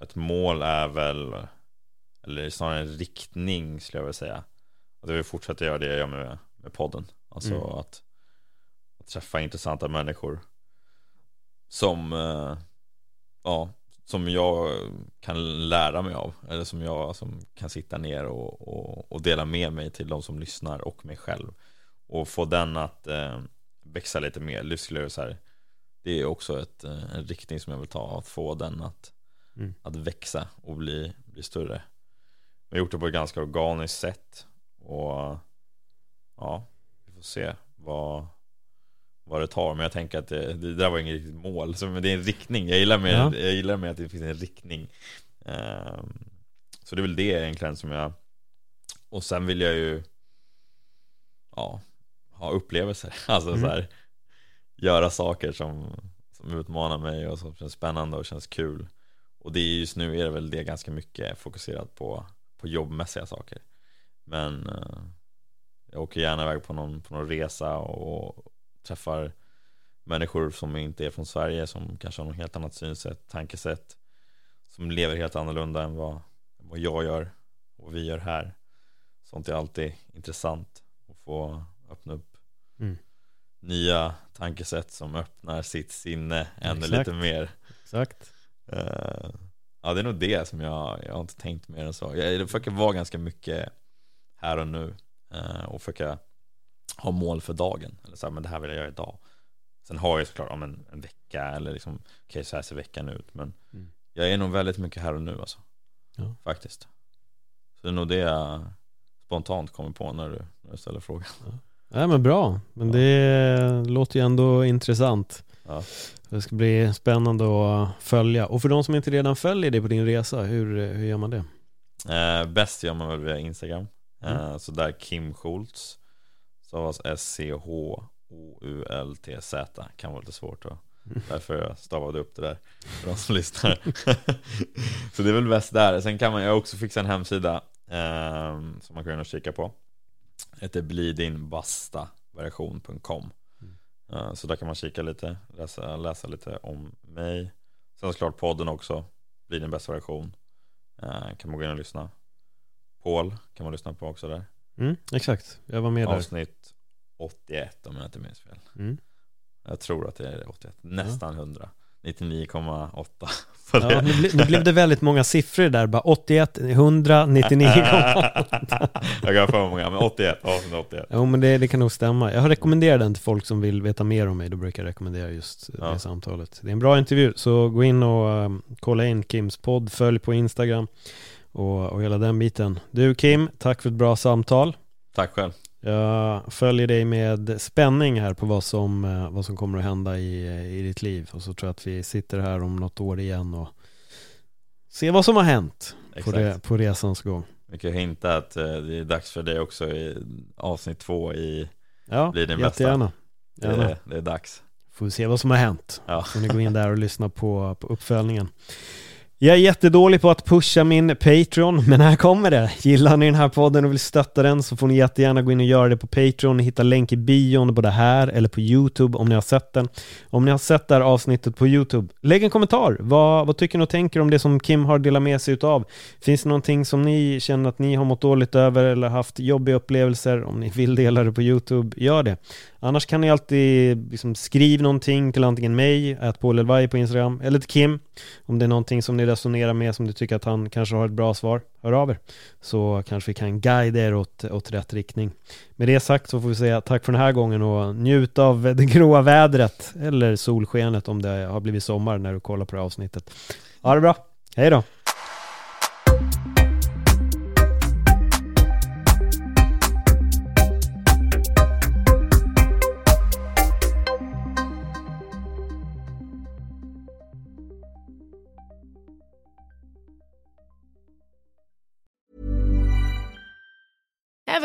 ett mål är väl, eller snarare en riktning skulle jag vilja säga. Att jag vill fortsätta göra det jag gör med, med podden. Alltså mm. att, att, träffa intressanta människor som, eh, ja, som jag kan lära mig av. Eller som jag som kan sitta ner och, och, och dela med mig till de som lyssnar och mig själv. Och få den att eh, växa lite mer. Skulle jag säga det är också ett, eh, en riktning som jag vill ta, att få den att, mm. att växa och bli, bli större. Jag har gjort det på ett ganska organiskt sätt och ja, vi får se vad, vad det tar. Men jag tänker att det, det där var inget riktigt mål, så, men det är en riktning. Jag gillar med, ja. jag gillar med att det finns en riktning. Um, så det är väl det egentligen som jag Och sen vill jag ju Ja Ha upplevelser [laughs] Alltså mm. så här, göra saker som, som utmanar mig och som känns spännande och känns kul. Och det är just nu är det väl det ganska mycket fokuserat på, på jobbmässiga saker. Men eh, jag åker gärna iväg på någon, på någon resa och träffar människor som inte är från Sverige som kanske har något helt annat synsätt, tankesätt som lever helt annorlunda än vad, vad jag gör och vi gör här. Sånt är alltid intressant att få öppna upp mm nya tankesätt som öppnar sitt sinne ännu Exakt. lite mer. Exakt. Uh, ja, det är nog det som jag, jag har inte tänkt mer än så. Jag försöker vara ganska mycket här och nu uh, och försöka ha mål för dagen. Eller så här, men det här vill jag göra idag. Sen har jag såklart om en, en vecka eller liksom, okej okay, så här ser veckan ut. Men mm. jag är nog väldigt mycket här och nu alltså. Ja. Faktiskt. Så det är nog det jag spontant kommer på när du, när du ställer frågan. Ja. Ja men bra, men det låter ju ändå intressant. Ja. Det ska bli spännande att följa. Och för de som inte redan följer dig på din resa, hur, hur gör man det? Eh, bäst gör man väl via Instagram. Mm. Eh, så där Kim Schultz. Stavas S-C-H-O-U-L-T-Z. Kan vara lite svårt då. Mm. Därför jag stavade upp det där för de som lyssnar. [laughs] så det är väl bäst där. Sen kan man ju också fixa en hemsida eh, som man kan kika på heter blidinbastaversion.com mm. Eh, så där kan man kika lite, läsa, läsa lite om mig. Sen såklart podden också, Bli din bästa version. Eh, kan man gå in och lyssna. Paul kan man lyssna på också där. Mm, exakt, jag var med Avsnitt där. 81 om jag inte minns fel. Mm. Jag tror att det är 81, nästan ja. 100. 99,8 [laughs] ja, nu, ble, nu blev det väldigt många siffror där, bara 81, 100, 99 Jag kan för många, men 81, 81 Jo men det, det kan nog stämma. Jag har rekommenderat den till folk som vill veta mer om mig. Då brukar jag rekommendera just ja. det samtalet. Det är en bra intervju, så gå in och um, kolla in Kims podd. Följ på Instagram och, och hela den biten. Du Kim, tack för ett bra samtal. Tack själv jag följer dig med spänning här på vad som, eh, vad som kommer att hända i, i ditt liv och så tror jag att vi sitter här om något år igen och ser vad som har hänt på, det, på resans gång. Vi kan hinta att eh, det är dags för dig också i avsnitt två i Ja, Blir din jättegärna. Bästa. Det, det är dags. Får vi se vad som har hänt. Ja. Får ni gå in där och lyssna på, på uppföljningen. Jag är jättedålig på att pusha min Patreon, men här kommer det. Gillar ni den här podden och vill stötta den så får ni jättegärna gå in och göra det på Patreon. Ni hittar länk i bion både här eller på YouTube om ni har sett den. Om ni har sett det här avsnittet på YouTube, lägg en kommentar. Vad, vad tycker ni och tänker om det som Kim har delat med sig utav? Finns det någonting som ni känner att ni har mått dåligt över eller haft jobbiga upplevelser? Om ni vill dela det på YouTube, gör det. Annars kan ni alltid liksom skriva någonting till antingen mig, att på på Instagram, eller till Kim. Om det är någonting som ni resonerar med som du tycker att han kanske har ett bra svar, hör av er. Så kanske vi kan guida er åt, åt rätt riktning. Med det sagt så får vi säga tack för den här gången och njut av det gråa vädret, eller solskenet om det har blivit sommar när du kollar på det här avsnittet. Ha det bra, hej då!